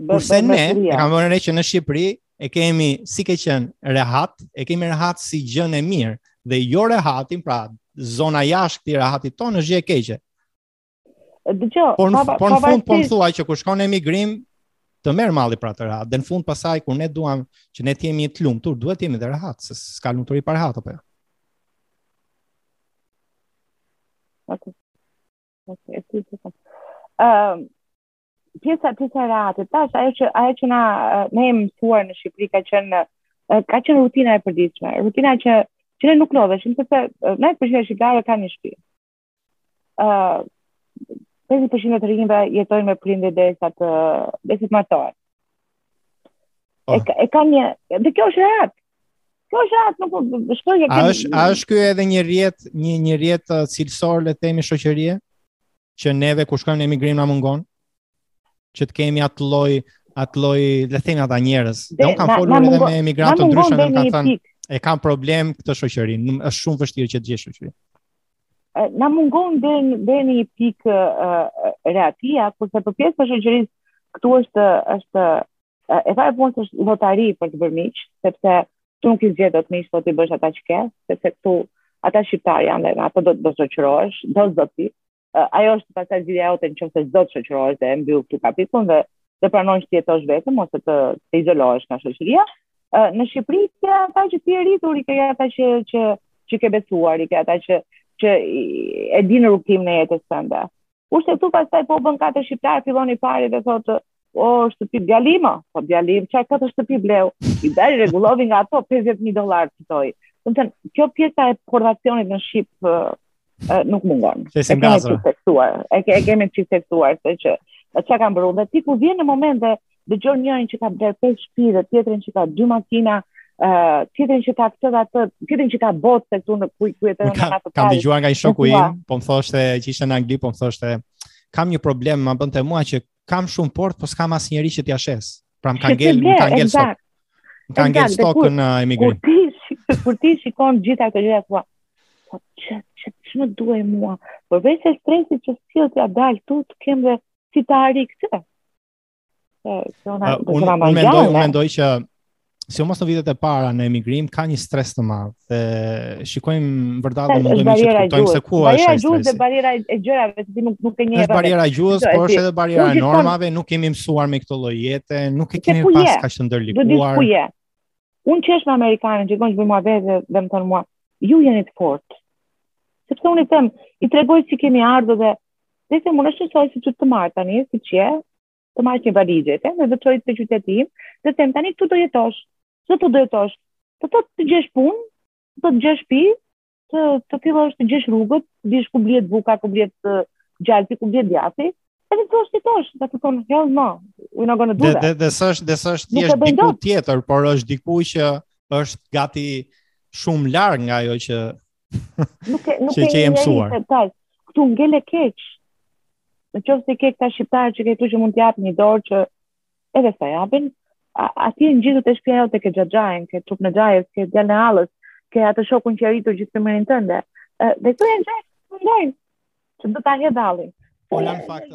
Speaker 1: Kurse ne e kam vënë re që në Shqipëri e kemi si ke qenë rehat, e kemi rehat si gjënë e mirë dhe jo rehatin, pra zona jashtë këtij rehatit tonë është gjë e keqe.
Speaker 2: Dëgjo,
Speaker 1: po në po në fund po thua që kur shkon në emigrim të merr malli pra të rehat. Dhe në fund pastaj kur ne duam që ne të jemi të lumtur, duhet të jemi të rehat, se s'ka lumturi pa rehat apo jo.
Speaker 2: Ok. Ok, e ti që të. Um, pjesa, pjesa e rehatit, tash, ajo që, ajo që na, ne jemi mësuar në Shqipëri ka qenë, ka qenë rutina e përditshme, rutina që, që ne nuk lodheshim, sepse 90 përqind e shqiptarëve kanë një shpi. Uh, 50% e të rinjve jetojnë me prindër derisa të, derisa të martohen.
Speaker 1: Oh.
Speaker 2: E, e kanë, dhe kjo është rehat, Kjo është atë nuk është shkoj ke.
Speaker 1: A është a është ky edhe një rrjet, një një rrjet uh, cilësor le të themi shoqërie që neve kur shkojmë në emigrim na mungon që të kemi atë lloj atë lloj le të themi ata njerëz.
Speaker 2: Se
Speaker 1: unë kam folur edhe me emigrantë të ndryshëm dhe kanë thënë e kam problem këtë shoqëri, është shumë vështirë që të gjesh shoqëri.
Speaker 2: Na mungon dhe dhe në një pikë uh, rehatia, por sa për pjesën e shoqërisë këtu është është E para punës është lotari për të bërë miq, sepse ktu nuk i zgjedh dot miqtë, do t'i bësh ata që ke, sepse këtu ata shqiptarë janë dhe ata do të do shoqërohesh, do s'do ti. Ajo është pastaj zgjedhja jote në qoftë se do të shoqërohesh dhe e mbyll këtë kapitullin dhe të pranon që t'jetosh vetëm ose të të izolohesh nga shoqëria. Në Shqipëri ti ke ata që ti je rritur, i ke ata që që që ke besuar, i ke ata që që e dinë rrugëtimin e jetës tënde. Kurse këtu pastaj po u bënë katër shqiptarë, fillon i pari dhe thotë, "O, oh, shtëpi djali im, po djali im, ka katër shtëpi bleu." I bëri rregulloi nga ato 50000 dollar fitoi. Domethënë, kjo pjesa e pordacionit në Shqipëri nuk mungon.
Speaker 1: Se si gazra.
Speaker 2: E kemi perfeksionuar, e kemi perfeksionuar se që çka kanë bërë dhe ti kur vjen në momente dëgjon njërin që ka blerë pesë shtëpi dhe tjetrin që ka dy makina, ë uh, tjetrin që ka këtë dhe atë, tjetrin që ka botë se këtu në ku ku jeton në atë.
Speaker 1: Kam dëgjuar nga një shoku im, po më thoshte që ishte në Angli, po më thoshte kam një problem, më bënte mua që kam shumë pordhë, po s'kam asnjeri që t'ia shes. Pra më ka ngel, më ka ngel stok. Më ka ngel stok në emigrim.
Speaker 2: Kur ti kur ti shikon gjithë ato gjëra thua, po ç'të ç'të ç'më duhet mua? Përveç stresit që sjell t'ia dal ktu, të kem dhe si ta arrij këtë.
Speaker 1: Uh, unë un mendoj, un
Speaker 2: mendoj
Speaker 1: që sidomos në vitet e para në emigrim ka një stres të madh. Dhe shikojmë vërdallë dhe mundohemi të kuptojmë se ku është ai
Speaker 2: stres.
Speaker 1: Barriera,
Speaker 2: barriera e gjërave që ti nuk nuk e njeh.
Speaker 1: Është barriera e gjuhës, por është edhe
Speaker 2: barriera
Speaker 1: e normave, nuk jemi mësuar me këtë lloj jete, nuk e kemi pas kaq të ndërlikuar.
Speaker 2: Ku je? Unë qesh me amerikanë, gjithmonë që bëjmë muhabet dhe më thonë mua, ju jeni të fortë. Sepse unë i them, i tregoj si kemi ardhë dhe Dhe them unë është njësoj si të të marr tani, siç je, të marr një valizje, të, të çoj te qyteti im, dhe them tani këtu do jetosh, këtu do jetosh, të të të gjesh punë, të të gjesh shpi, të të fillosh të gjesh rrugët, të dish ku blihet buka, ku blihet gjalpi, ku blihet djathi, edhe të jetosh, dhe të thonë, hell no, we're not gonna do that.
Speaker 1: Dhe, dhe, dhe s'është,
Speaker 2: dhe s'është
Speaker 1: thjesht diku tjetër, por është diku që është gati shumë larg nga ajo që
Speaker 2: Nuk e nuk e ke
Speaker 1: mësuar.
Speaker 2: Këtu ngele keq. Në qoftë se ke këta shqiptarë që ke këtu që mund të japin një dorë që edhe s'ta japin, atje gjithë te shpia jote ke xhaxhain, ke çupën e xhajës, ke djalin e hallës, ke atë shokun që je rritur gjithë fëmijërinë tënde. Dhe këtu janë gjëra që mendojnë që do ta hedh dallin.
Speaker 1: Po në fakt